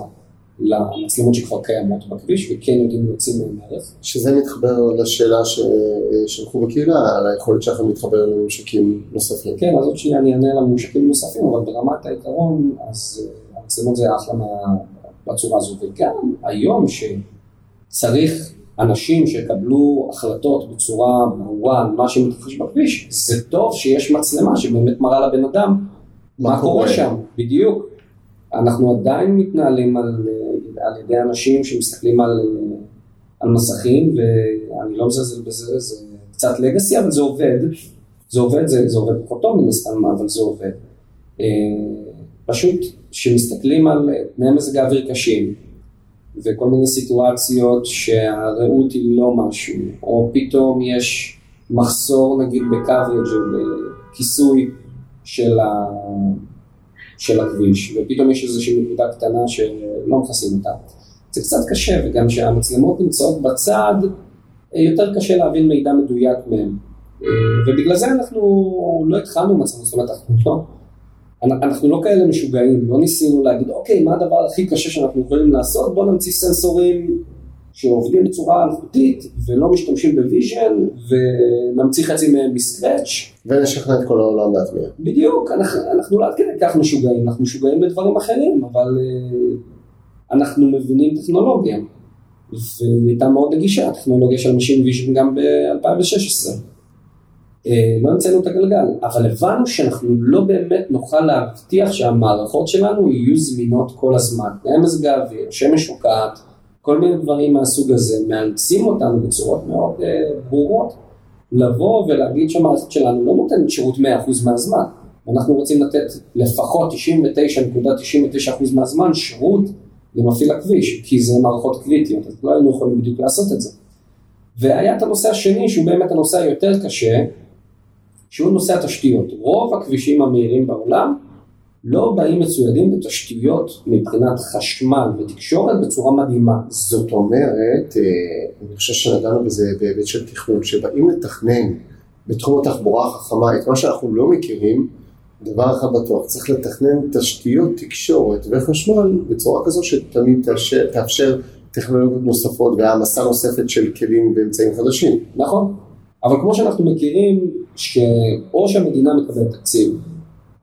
למצלמות שכבר קיימות בכביש, וכן יודעים להוציא מהן ערך. שזה מתחבר לשאלה ששלחו בקהילה, על היכולת שלכם להתחבר לממשקים נוספים. כן, אז עוד שנייה אני אענה לממשקים נוספים, אבל ברמת העיקרון, אז אה, המצלמות זה אחלה מה... בצורה הזו, וגם היום שצריך אנשים שיקבלו החלטות בצורה ברורה על מה שמתרחש בכביש, זה טוב שיש מצלמה שבאמת מראה לבן אדם מה קורה שם, בדיוק. אנחנו עדיין מתנהלים על, על ידי אנשים שמסתכלים על, על מסכים, ואני לא מזלזל בזה, זה קצת לגאסי, אבל זה עובד. זה עובד, זה, זה עובד פחות טוב מן הסתם, אבל זה עובד. אה, פשוט כשמסתכלים על תנאי מזג האוויר קשים, וכל מיני סיטואציות שהרעות היא לא משהו, או פתאום יש מחסור נגיד בקוויג' או בכיסוי של, ה... של הכביש, ופתאום יש איזושהי נקודה קטנה שלא מכסים אותה. זה קצת קשה, וגם כשהמצלמות נמצאות בצד, יותר קשה להבין מידע מדויק מהם. ובגלל זה אנחנו לא התחלנו מצלמות, זאת אומרת, אנחנו לא... אנחנו לא כאלה משוגעים, לא ניסינו להגיד, אוקיי, מה הדבר הכי קשה שאנחנו יכולים לעשות? בואו נמציא סנסורים שעובדים בצורה אלחוטית ולא משתמשים ב-vision ונמציא חצי מהם מ-scratch. ונשכנע את כל העולם להטמיע. בדיוק, אנחנו, אנחנו לא עד כדי כך משוגעים, אנחנו משוגעים בדברים אחרים, אבל uh, אנחנו מבינים טכנולוגיה. והיא הייתה מאוד נגישה, הטכנולוגיה של machine vision גם ב-2016. אה, לא המצאנו את הגלגל, אבל הבנו שאנחנו לא באמת נוכל להבטיח שהמערכות שלנו יהיו זמינות כל הזמן. מזג האוויר, שמש שוקעת, כל מיני דברים מהסוג הזה, מאלצים אותנו בצורות מאוד uh, ברורות לבוא ולהגיד שהמערכת שלנו לא נותנת שירות 100% מהזמן. אנחנו רוצים לתת לפחות 99.99% מהזמן שירות למפעיל הכביש, כי זה מערכות קריטיות, אז לא היינו יכולים בדיוק לעשות את זה. והיה את הנושא השני, שהוא באמת הנושא היותר קשה, שהוא נושא התשתיות. רוב הכבישים המהירים בעולם לא באים מצוידים בתשתיות מבחינת חשמל ותקשורת בצורה מדהימה. זאת אומרת, אה, אני חושב שנגענו בזה בהיבט של תכנון, שבאים לתכנן בתחום התחבורה החכמה את מה שאנחנו לא מכירים, דבר אחד בטוח, צריך לתכנן תשתיות תקשורת וחשמל בצורה כזו שתמיד תאפשר, תאפשר טכנולוגיות נוספות והעמסה נוספת של כלים ואמצעים חדשים. נכון, אבל כמו שאנחנו מכירים, שאו שהמדינה מקבלת תקציב,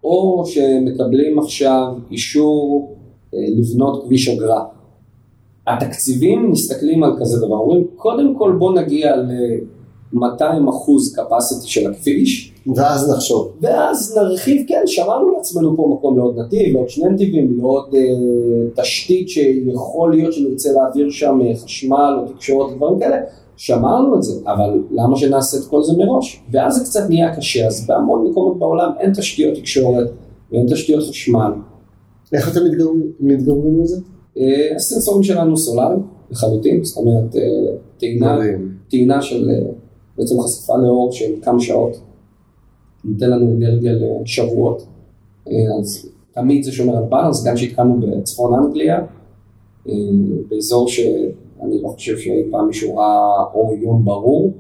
או שמקבלים עכשיו אישור אה, לבנות כביש אגרה. התקציבים מסתכלים על כזה דבר, אומרים קודם כל בוא נגיע ל-200 אחוז capacity של הכביש. ואז נחשוב. ואז נרחיב, כן, שמרנו לעצמנו פה מקום לעוד נתיב, לעוד שני נתיבים, לעוד אה, תשתית שיכול להיות שנרצה להעביר שם אה, חשמל או תקשורת ודברים כאלה. שמרנו את זה, אבל למה שנעשה את כל זה מראש? ואז זה קצת נהיה קשה, אז בהמון מקומות בעולם אין תשתיות תקשורת ואין תשתיות חשמל. איך אתם מתגברים לזה? אה, הסנסורים שלנו סולאריים לחלוטין, זאת אומרת אה, טעינה, טעינה של אה, בעצם חשיפה לאור של כמה שעות, נותן לנו אנרגיה לשבועות, אז תמיד זה שומר על בלנס, גם כשהתקלנו בצפון אנגליה, באזור ש... אני לא חושב שאי פעם מישהו ראה אור יום ברור.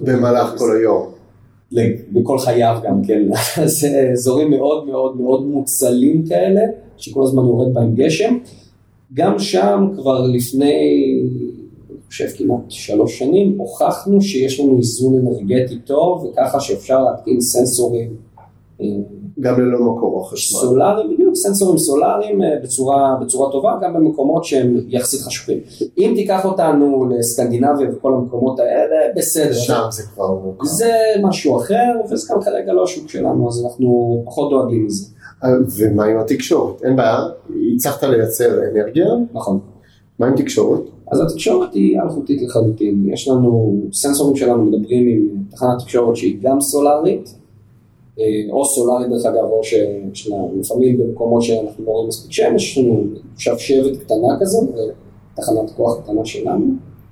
במהלך כל היום. בכל חייו גם, כן. <laughs> זה אזורים מאוד מאוד מאוד מוצלים כאלה, שכל הזמן יורד בהם גשם. גם שם כבר לפני, אני חושב כמעט שלוש שנים, הוכחנו שיש לנו איזון אנרגטי טוב, וככה שאפשר להתקין סנסורים. גם ללא מקור החשמל. סולאריים, בדיוק, סנסורים סולאריים אה, בצורה, בצורה טובה, גם במקומות שהם יחסית חשובים. אם תיקח אותנו לסקנדינביה וכל המקומות האלה, בסדר. שם זה כבר מוכר. זה משהו אחר, וזה גם כרגע לא השוק שלנו, אז אנחנו פחות דואגים מזה. אה, ומה עם התקשורת? אין בעיה, הצלחת לייצר אנרגיה. נכון. מה עם תקשורת? אז התקשורת היא אלחוטית לחלוטין. יש לנו, סנסורים שלנו מדברים עם תחנת תקשורת שהיא גם סולארית, או סולארית דרך אגב, או לה לפעמים במקומות שאנחנו לא רואים מספיק שמש, יש לנו שבשבת קטנה כזו, ותחנת כוח קטנה שלנו,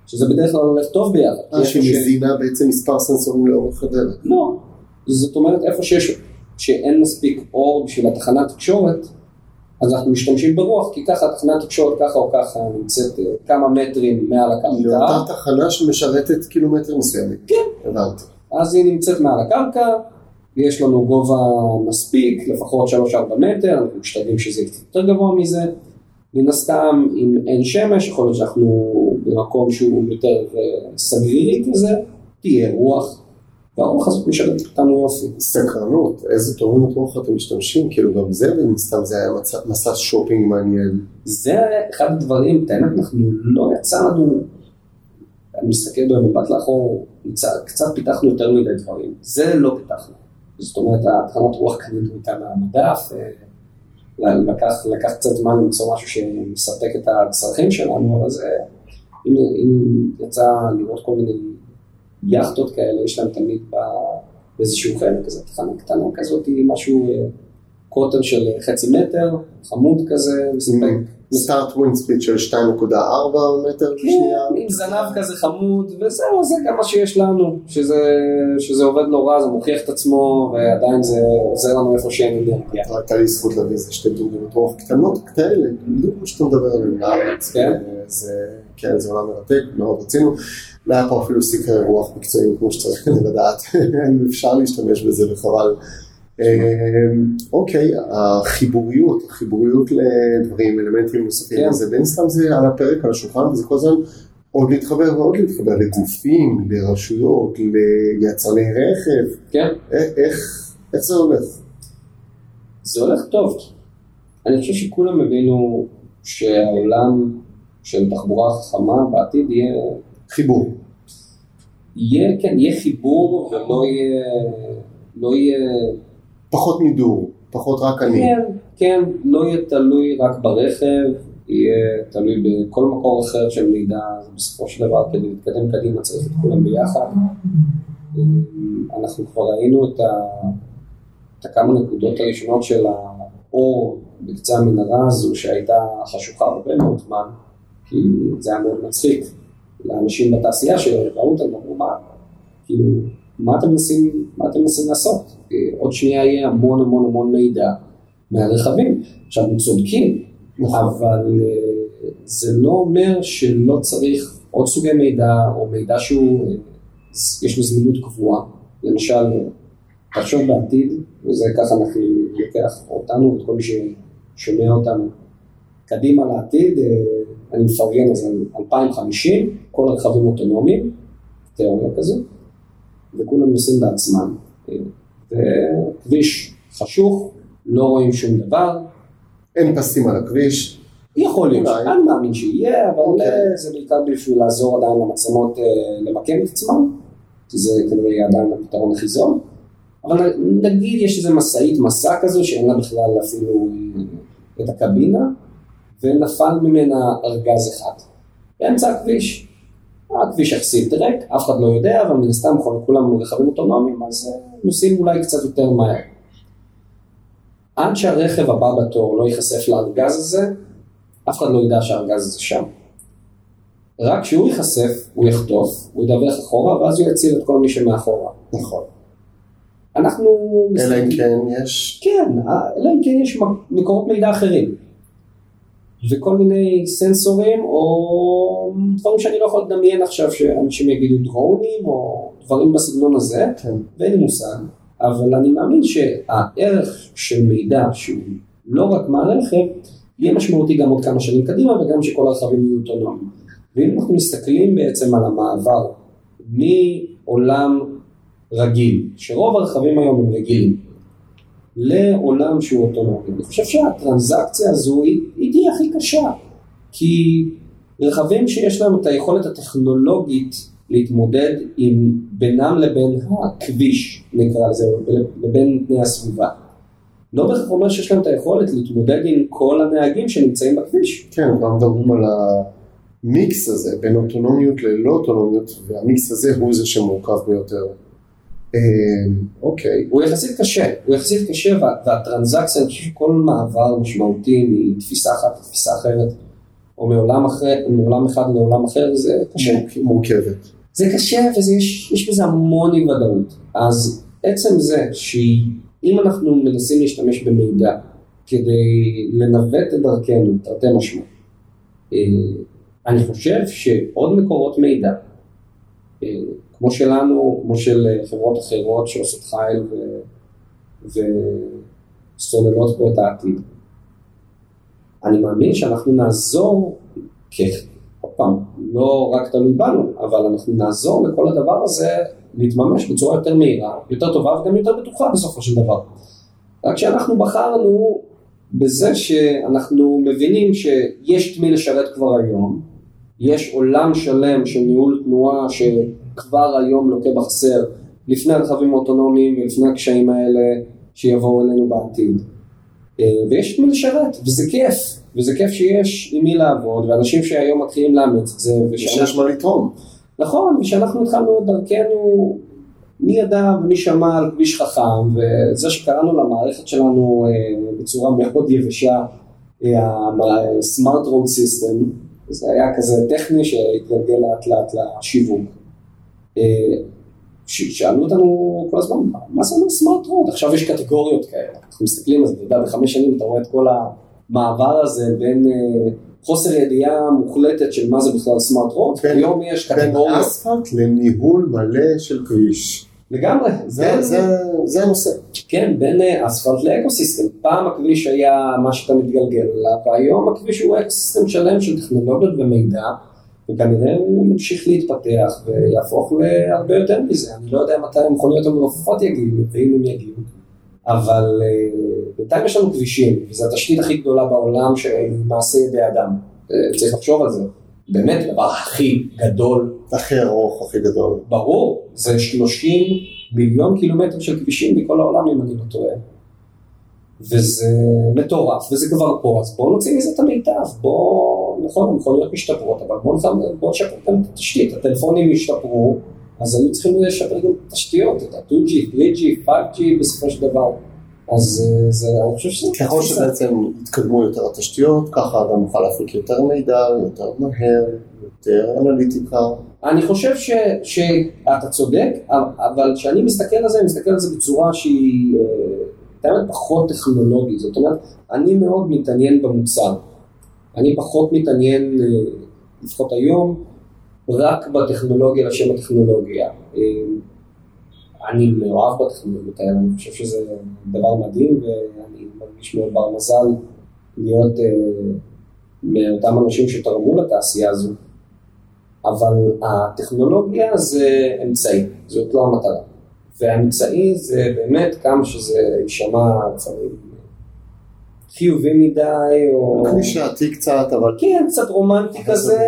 שזה בדרך כלל הולך טוב ביחד. אה, שמזינה בעצם מספר סנסורים לאורך הדרך. לא, זאת אומרת איפה שיש, שאין מספיק אור בשביל התחנת תקשורת, אז אנחנו משתמשים ברוח, כי ככה התחנת תקשורת ככה או ככה נמצאת אה, כמה מטרים מעל הקרקע, לאותה תחנה שמשרתת קילומטר מסוימים. כן. הבנתי. אז היא נמצאת מעל הקרקע, יש לנו גובה מספיק, לפחות 3-4 מטר, אנחנו משתדלים שזה יהיה קצת יותר גבוה מזה. מן הסתם, אם אין שמש, יכול להיות שאנחנו במקום שהוא יותר אה, סגרירי כזה, תהיה רוח, והרוח הזאת משרתת אותנו יופי. סקרנות, איזה תורמות רוח אתם משתמשים? כאילו גם זה, מן הסתם זה היה מצ- מסע שופינג מעניין. זה אחד הדברים, את האמת, אנחנו לא יצא לנו, אני מסתכל במבט לאחור, קצת פיתחנו יותר מדי דברים, זה לא פיתחנו. זאת אומרת, התחנת רוח קנינו אותה מהמדף, אה, לקח, לקח קצת זמן למצוא משהו שמספק את הצרכים שלנו, אבל זה, אם, אם יצא לראות כל מיני יאכטות כאלה, יש להם תמיד באיזשהו חלק כזה, תחנה קטנה כזאת, משהו, אה, קוטר של חצי מטר, חמוד כזה, מספק. start wind speed של 2.4 מטר בשנייה. כן, עם זנב כזה חמוד, וזהו, זה גם מה שיש לנו, שזה, שזה עובד לא רע, זה מוכיח את עצמו, ועדיין זה עוזר לנו איפה שאין אנרגיה. הייתה לי זכות להביא איזה שתי דוגמאות רוח קטנות כאלה, בדיוק כמו שאתה מדבר עליהן בארץ. כן. זה, כן, זה עולם מרתק, מאוד רצינו. לא היה פה אפילו סיקרי רוח מקצועיים כמו שצריך כדי לדעת <laughs> אם אפשר להשתמש בזה וחבל. אה, אוקיי, החיבוריות, החיבוריות לדברים, אלמנטים נוספים, כן. זה בין סתם זה על הפרק, על השולחן, וזה כל הזמן עוד להתחבר ועוד להתחבר לגופים, לרשויות, ליצרני רכב, כן, איך זה הולך? זה הולך טוב. אני חושב שכולם הבינו שהעולם של תחבורה חכמה בעתיד יהיה, חיבור. יהיה, כן, יהיה חיבור ולא יהיה, לא יהיה פחות מידור, פחות רק אני. כן, כן, לא יהיה תלוי רק ברכב, יהיה תלוי בכל מקור אחר של מידע, בסופו של דבר כדי להתקדם קדימה צריך את כולם ביחד. אנחנו כבר ראינו את, ה, את הכמה נקודות הראשונות של האור בקצה המנהרה הזו שהייתה חשוכה הרבה מאוד זמן, כי זה היה מאוד מצחיק לאנשים בתעשייה שראו אותם ואמרו מה, כאילו, מה אתם מנסים, מה אתם מנסים לעשות? עוד שנייה יהיה המון המון המון מידע מהרכבים. עכשיו, הם צודקים, אבל אה, זה לא אומר שלא צריך עוד סוגי מידע, או מידע שהוא, אה, יש לו זמינות קבועה. למשל, תחשוב בעתיד, וזה ככה אנחנו לוקח אותנו ואת כל מי ששומע אותנו קדימה לעתיד, אה, אני מפרגן על זה 2050, כל הרכבים אוטונומיים, תיאוריה כזו, וכולם נוסעים בעצמם. וכביש חשוך, לא רואים שום דבר, אין פסים על הכביש, יכול להיות. אני מאמין שיהיה, אבל אוקיי. אה, זה בעיקר בשביל לעזור עדיין למצלמות אה, למקם את עצמם, כי זה כנראה עדיין הפתרון הכי זול. אבל נגיד יש איזה משאית מסע כזו שאין לה בכלל אפילו אה, את הקבינה, ונפל ממנה ארגז אחד, באמצע הכביש. הכביש יחסית ריק, אף אחד לא יודע, אבל מן הסתם כולם רכבים אוטונומיים, אז אה, נוסעים אולי קצת יותר מהר. עד שהרכב הבא בתור לא ייחשף לארגז הזה, אף אחד לא ידע שהארגז הזה שם. רק כשהוא ייחשף, הוא יחטוף, הוא ידווח אחורה, ואז הוא יציל את כל מי שמאחורה. נכון. אנחנו... אלא אם כן יש... כן, אלא אם כן יש מקורות מידע אחרים. וכל מיני סנסורים, או דברים שאני לא יכול לדמיין עכשיו, שאנשים יגידו דרונים, או דברים בסגנון הזה, כן. ואין לי מושג. אבל אני מאמין שהערך של מידע שהוא לא רק מהרכב, יהיה משמעותי גם עוד כמה שנים קדימה, וגם שכל הרכבים יהיו אוטונומיים. ואם אנחנו מסתכלים בעצם על המעבר מעולם רגיל, שרוב הרכבים היום הם רגילים, לעולם שהוא אוטונומי, אני חושב שהטרנזקציה הזו היא, היא הכי קשה, כי רכבים שיש להם את היכולת הטכנולוגית להתמודד עם בינם לבין הכביש, נקרא לזה, לבין תנאי הסביבה. לא בהכרח אומר שיש להם את היכולת להתמודד עם כל הנהגים שנמצאים בכביש. כן, כבר מדברים על המיקס הזה בין אוטונומיות ללא אוטונומיות, והמיקס הזה הוא זה שמורכב ביותר. אה, אוקיי. הוא יחסית קשה, הוא יחסית קשה, וה, והטרנזקציה, אני חושב שכל מעבר משמעותי מתפיסה אחת לתפיסה אחרת, או מעולם, אחר, מעולם אחד לעולם אחר, זה קשה. מורכבת. זה קשה ויש בזה המון אי ודאות. אז עצם זה שאם אנחנו מנסים להשתמש במידע כדי לנווט את דרכנו, תרתי משמע, אה, אני חושב שעוד מקורות מידע, אה, כמו שלנו, כמו של חברות אחרות שעושות חייל וסוללות פה את העתיד, אני מאמין שאנחנו נעזור, עוד פעם, לא רק תלוי בנו, אבל אנחנו נעזור לכל הדבר הזה להתממש בצורה יותר מהירה, יותר טובה וגם יותר בטוחה בסופו של דבר. רק שאנחנו בחרנו בזה שאנחנו מבינים שיש את מי לשרת כבר היום, יש עולם שלם של ניהול תנועה שכבר היום לוקה בחסר לפני הרכבים האוטונומיים ולפני הקשיים האלה שיבואו אלינו בעתיד. אה, ויש מי לשרת, וזה כיף, וזה כיף שיש עם מי לעבוד, ואנשים שהיום מתחילים לאמץ את זה. ושיש מה לתרום. נכון, ושאנחנו התחלנו את דרכנו, מי ידע ומי שמע על כביש חכם, וזה שקראנו למערכת שלנו אה, בצורה מאוד יבשה, ה-smart road system, זה היה כזה טכני שהתגלגל לאט לאט לשיווק. אה, שאלו אותנו כל הזמן, מה זה אומר smart road? עכשיו יש קטגוריות כאלה, אנחנו מסתכלים על זה, אתה יודע, בחמש שנים אתה רואה את כל המעבר הזה בין אה, חוסר ידיעה מוחלטת של מה זה בכלל smart road, היום יש קטגוריות. בין אספלט לניהול מלא של כביש. לגמרי. זה, בין, זה, זה הנושא. כן, בין אה, אספלט לאקוסיסטם. פעם הכביש היה מה שאתה מתגלגל אליו, והיום הכביש הוא אקוסיסטם שלם של טכנולוגיות ומידע. וכנראה הוא ימשיך להתפתח ויהפוך להרבה יותר מזה. אני לא יודע מתי המכוניות המעופפות יגיעו, ואם הם יגיעו, אבל uh, בינתיים יש לנו כבישים, וזו התשתית הכי גדולה בעולם שהיא מעשה ידי אדם. אה, צריך לחשוב על זה. באמת, הדבר הכי גדול. הכי ארוך, הכי גדול. ברור, זה 30 מיליון קילומטר של כבישים בכל העולם, אם אני לא טועה. וזה מטורף, וזה כבר פה, אז בואו נוציא מזה את המיטב, בואו, נכון, המכוניות משתפרות, אבל בואו בוא נשפר גם את התשתית, הטלפונים השתפרו, אז היו צריכים לשפר גם את התשתיות, את ה-2G, 3G, 5G בסופו של דבר. אז אה, זה, אני חושב שזה... ככל שבעצם יתקדמו יותר התשתיות, ככה גם נוכל להפיק יותר מידע, יותר מהר, יותר אנליטיקה. אני חושב ש, שאתה צודק, אבל כשאני מסתכל על זה, אני מסתכל על זה בצורה שהיא... האמת פחות טכנולוגי, זאת אומרת, אני מאוד מתעניין במוצר. אני פחות מתעניין, אה, לפחות היום, רק בטכנולוגיה לשם הטכנולוגיה. אה, אני מאוהב בטכנולוגיות האלה, אני חושב שזה דבר מדהים ואני מרגיש מאוד בר מזל להיות אה, מאותם אנשים שתרמו לתעשייה הזו. אבל הטכנולוגיה זה אמצעי, זאת לא המטרה. והאמצעי זה באמת כמה שזה יישמע לפעמים חיובי מדי, או... קלישאתי קצת, אבל... כן, קצת רומנטי כזה.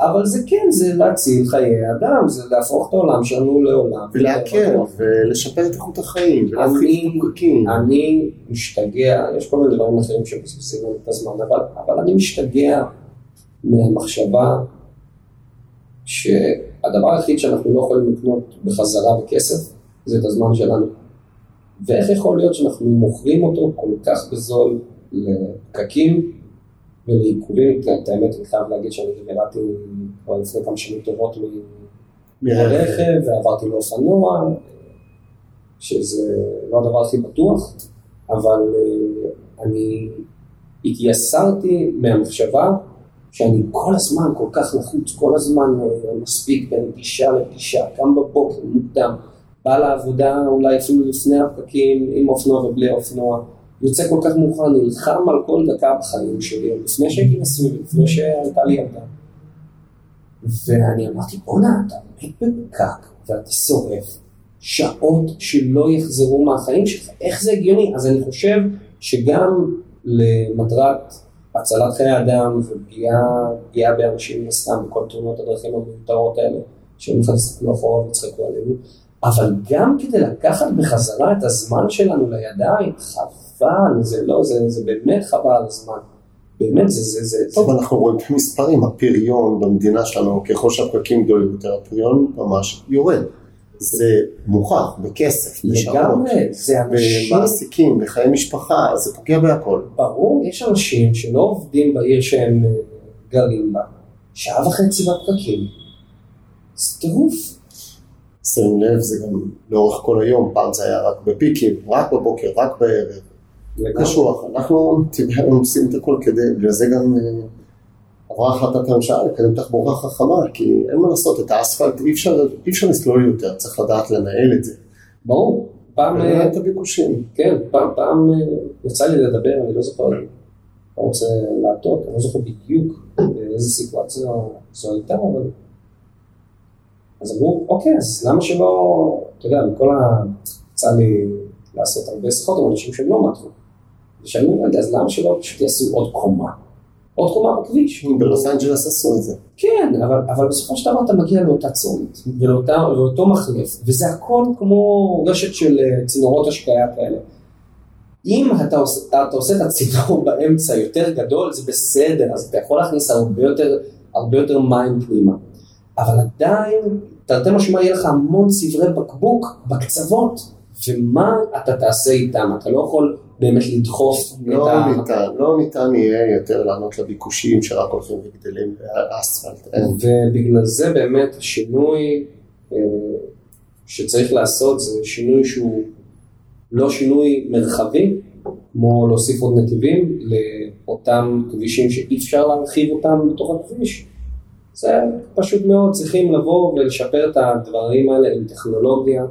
אבל זה כן, זה להציל חיי אדם, זה להפוך את העולם שלנו לעולם. ולהקל, ולשפר את איכות החיים, ולהפחית את הפקקים. אני משתגע, יש כל מיני דברים אחרים שמבזבזים את הזמן, אבל אני משתגע מהמחשבה ש... הדבר היחיד שאנחנו לא יכולים לקנות בחזרה בכסף, זה את הזמן שלנו. ואיך יכול להיות שאנחנו מוכרים אותו כל כך בזול לפקקים ולעיכובים? את האמת, אני חייב להגיד שאני דיברתי כבר לפני כמה שנים טובות מרכב ועברתי לאופנוע, שזה לא הדבר הכי בטוח, אבל אה, אני התייסרתי מהמחשבה שאני כל הזמן כל כך לחוץ, כל הזמן אה, מספיק בין פגישה לפגישה, קם בבוקר מוקדם, בא לעבודה אולי אפילו לפני הפקקים, עם אופנוע ובלי אופנוע, יוצא כל כך מאוחר, נלחם על כל דקה בחיים שלי, לפני שהייתי נשוי, לפני שהייתה לי ילדה. ואני אמרתי, בואנה, אתה עומד בפקק ואתה שורף שעות שלא יחזרו מהחיים שלך, איך זה הגיוני? אז אני חושב שגם למטרת הצלת חיי אדם ופגיעה באנשים סתם בכל תאונות הדרכים המיותרות האלה, שהם יסתכלו אחורה ויצחקו עלינו, אבל גם כדי לקחת בחזרה את הזמן שלנו לידיים, חבל, זה לא, זה, זה באמת חבל הזמן. באמת, זה, זה, זה, טוב, אנחנו רואים את המספרים, הפריון במדינה שלנו, ככל שהפקקים גדולים יותר, הפריון ממש יורד. זה מוכח בכסף, בשעות, זה במעסיקים, בחיי משפחה, זה פוגע בהכל. ברור, יש אנשים שלא עובדים בעיר שהם אה, גרים בה, שעה וחצי בפקקים, זה טירוף. שים לב, זה גם לאורך כל היום, פעם זה היה רק בפיקים, רק בבוקר, רק בערב. לגמרי. קשוח, <laughs> אנחנו עושים את הכל כדי, בגלל זה גם אה, עברה החלטת הממשלה לקדם תחבורה חכמה, כי אין מה לעשות, את האספלט אי אפשר, אי אפשר לסלול יותר, צריך לדעת לנהל את זה. ברור, פעם, אה, ולנהל את הביקושים. כן, פעם, פעם אה, יצא לי לדבר, אני לא זוכר, אני לא רוצה להטות, אני לא זוכר בדיוק באיזה סיטואציה זו הייתה, אבל... אז אמרו, אוקיי, אז למה שלא, אתה יודע, מכל ה... יצא לי לעשות הרבה שיחות עם אנשים שהם לא מהתחום. ושאלו, רגע, אז למה שלא פשוט יעשו עוד קומה? עוד קומה בכביש. בלוס אנג'לס עשו את זה. כן, אבל, אבל בסופו של דבר אתה מגיע לאותה צומת, ולאותה, לאותו מחלף, וזה הכל כמו רשת של אה, צינורות השקיה כאלה. אם אתה עושה, אתה עושה את הצינור <laughs> באמצע יותר גדול, זה בסדר, אז אתה יכול להכניס הרבה יותר, הרבה יותר מים פנימה. אבל עדיין, תרתי משמע יהיה לך המון צברי בקבוק בקצוות, ומה אתה תעשה איתם? אתה לא יכול באמת לדחוף לא את ה... ניתן, לא ניתן יהיה יותר לענות לביקושים שרק הולכים וגדלים באספלט. ובגלל זה באמת השינוי אה, שצריך לעשות זה שינוי שהוא לא שינוי מרחבי, כמו להוסיף עוד נתיבים לאותם כבישים שאי אפשר להרחיב אותם בתוך הכביש. זה פשוט מאוד, צריכים לבוא ולשפר את הדברים האלה עם טכנולוגיה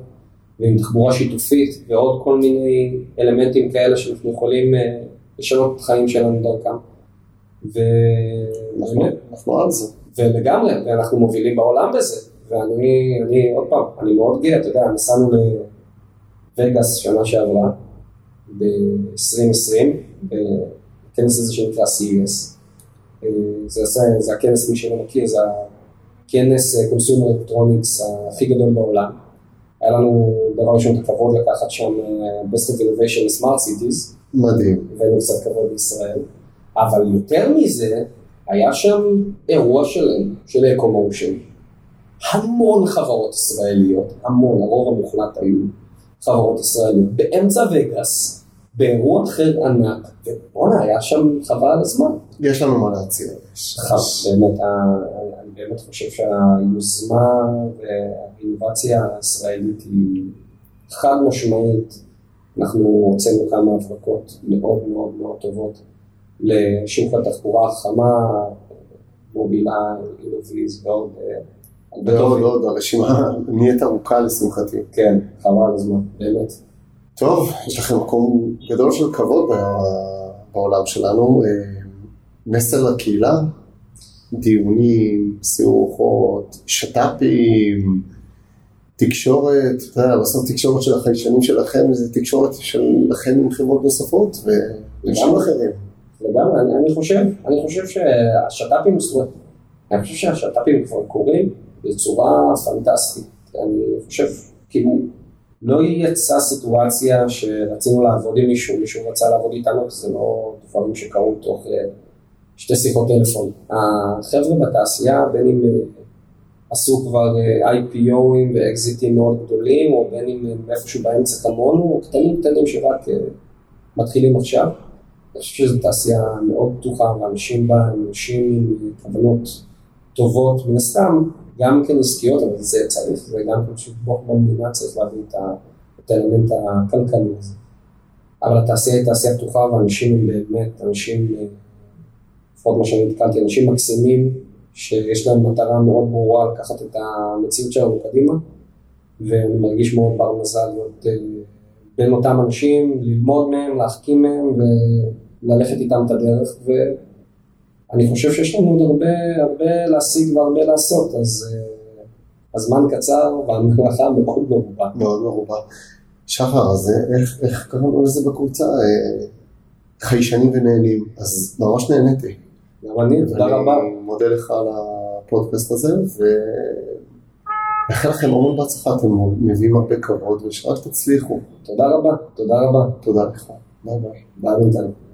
ועם תחבורה שיתופית ועוד כל מיני אלמנטים כאלה שאנחנו יכולים אה, לשנות את החיים שלנו דרכם. אנחנו- ובאמת, אנחנו על זה. ולגמרי, ואנחנו מובילים בעולם בזה. ואני, אני, עוד פעם, אני מאוד גאה, אתה יודע, נסענו לווגאס שנה שעברה, ב-2020, בכנס הזה שנקרא CES. אה, זה, זה, זה הכנס, מי שלא מכיר, זה הכנס אה, consumer electronics הכי גדול בעולם. היה לנו דבר ראשון את הכבוד לקחת שם אה, Best of Innovation ל-Smart Cities, מדהים. הבאנו קצת כבוד לישראל, אבל יותר מזה, היה שם אירוע שלם של אקו-מושן. המון חברות ישראליות, המון, הרוב המוחלט היו חברות ישראליות, באמצע וגאס, באירוע אחר ענק, ובואנה, היה שם חבל על הזמן. יש לנו מה להציע. באמת, אני באמת חושב שהיוזמה והאינובציה הישראלית היא חד משמעית. אנחנו הוצאנו כמה הברקות מאוד מאוד מאוד טובות לשוק התחבורה החכמה, מובילה, אילוביז ועוד ועוד טובים. עוד, הרשימה <laughs> נהיית ארוכה לשמחתי. כן, חבל על הזמן, באמת. טוב, יש לכם מקום גדול של כבוד בעולם שלנו. אה, מסר לקהילה, דיונים, סיור רוחות, שת"פים, תקשורת, בסוף תקשורת של החיישנים שלכם זה תקשורת שלכם עם חברות נוספות לגמרי. אחרים. לגמרי, אני, אני חושב, אני חושב שהשת"פים, אני חושב שהשת"פים כבר קורים בצורה פנטסטית. אני חושב, כאילו, לא יצאה סיטואציה שרצינו לעבוד עם מישהו, מישהו רצה לעבוד איתנו, זה לא דברים שקרו תוך אה, שתי שיחות טלפון. החבר'ה בתעשייה, בין אם אה, עשו כבר אה, IPOים ואקזיטים מאוד גדולים, או בין אם הם איפשהו באמצע כמונו, או קטנים קטנים שרק מתחילים עכשיו. אני חושב שזו תעשייה מאוד פתוחה, ואנשים בה הם אנשים עם כוונות טובות, מן הסתם, גם כן עסקיות, אבל זה צריך, זה גם כן פה במדינה צריך להביא את ה- את האלמנט הכלכלי הזה. אבל התעשייה היא תעשייה פתוחה, ואנשים הם באמת אנשים, אה, לפחות מה שאני נתקלתי, אנשים מקסימים, שיש להם מטרה מאוד ברורה לקחת את המציאות שלנו קדימה, ואני מרגיש מאוד בר מזל להיות אה, בין אותם אנשים, ללמוד מהם, להחכים מהם וללכת איתם את הדרך. ואני חושב שיש לנו עוד הרבה, הרבה להשיג והרבה לעשות, אז אה, הזמן קצר והמלאכה מאוד מרובה. מאוד מרובה. שחר, אז איך, איך קראנו לזה בקבוצה? אה, חיישנים ונהנים. אז ממש נהניתי. גם אני, תודה רבה. אני מודה לך על הפודקאסט הזה, ומאחל לכם המון בהצלחה, אתם מביאים הרבה כבוד, ושרק תצליחו. תודה רבה, תודה רבה. תודה לך. ביי ביי. ביי בינתיים.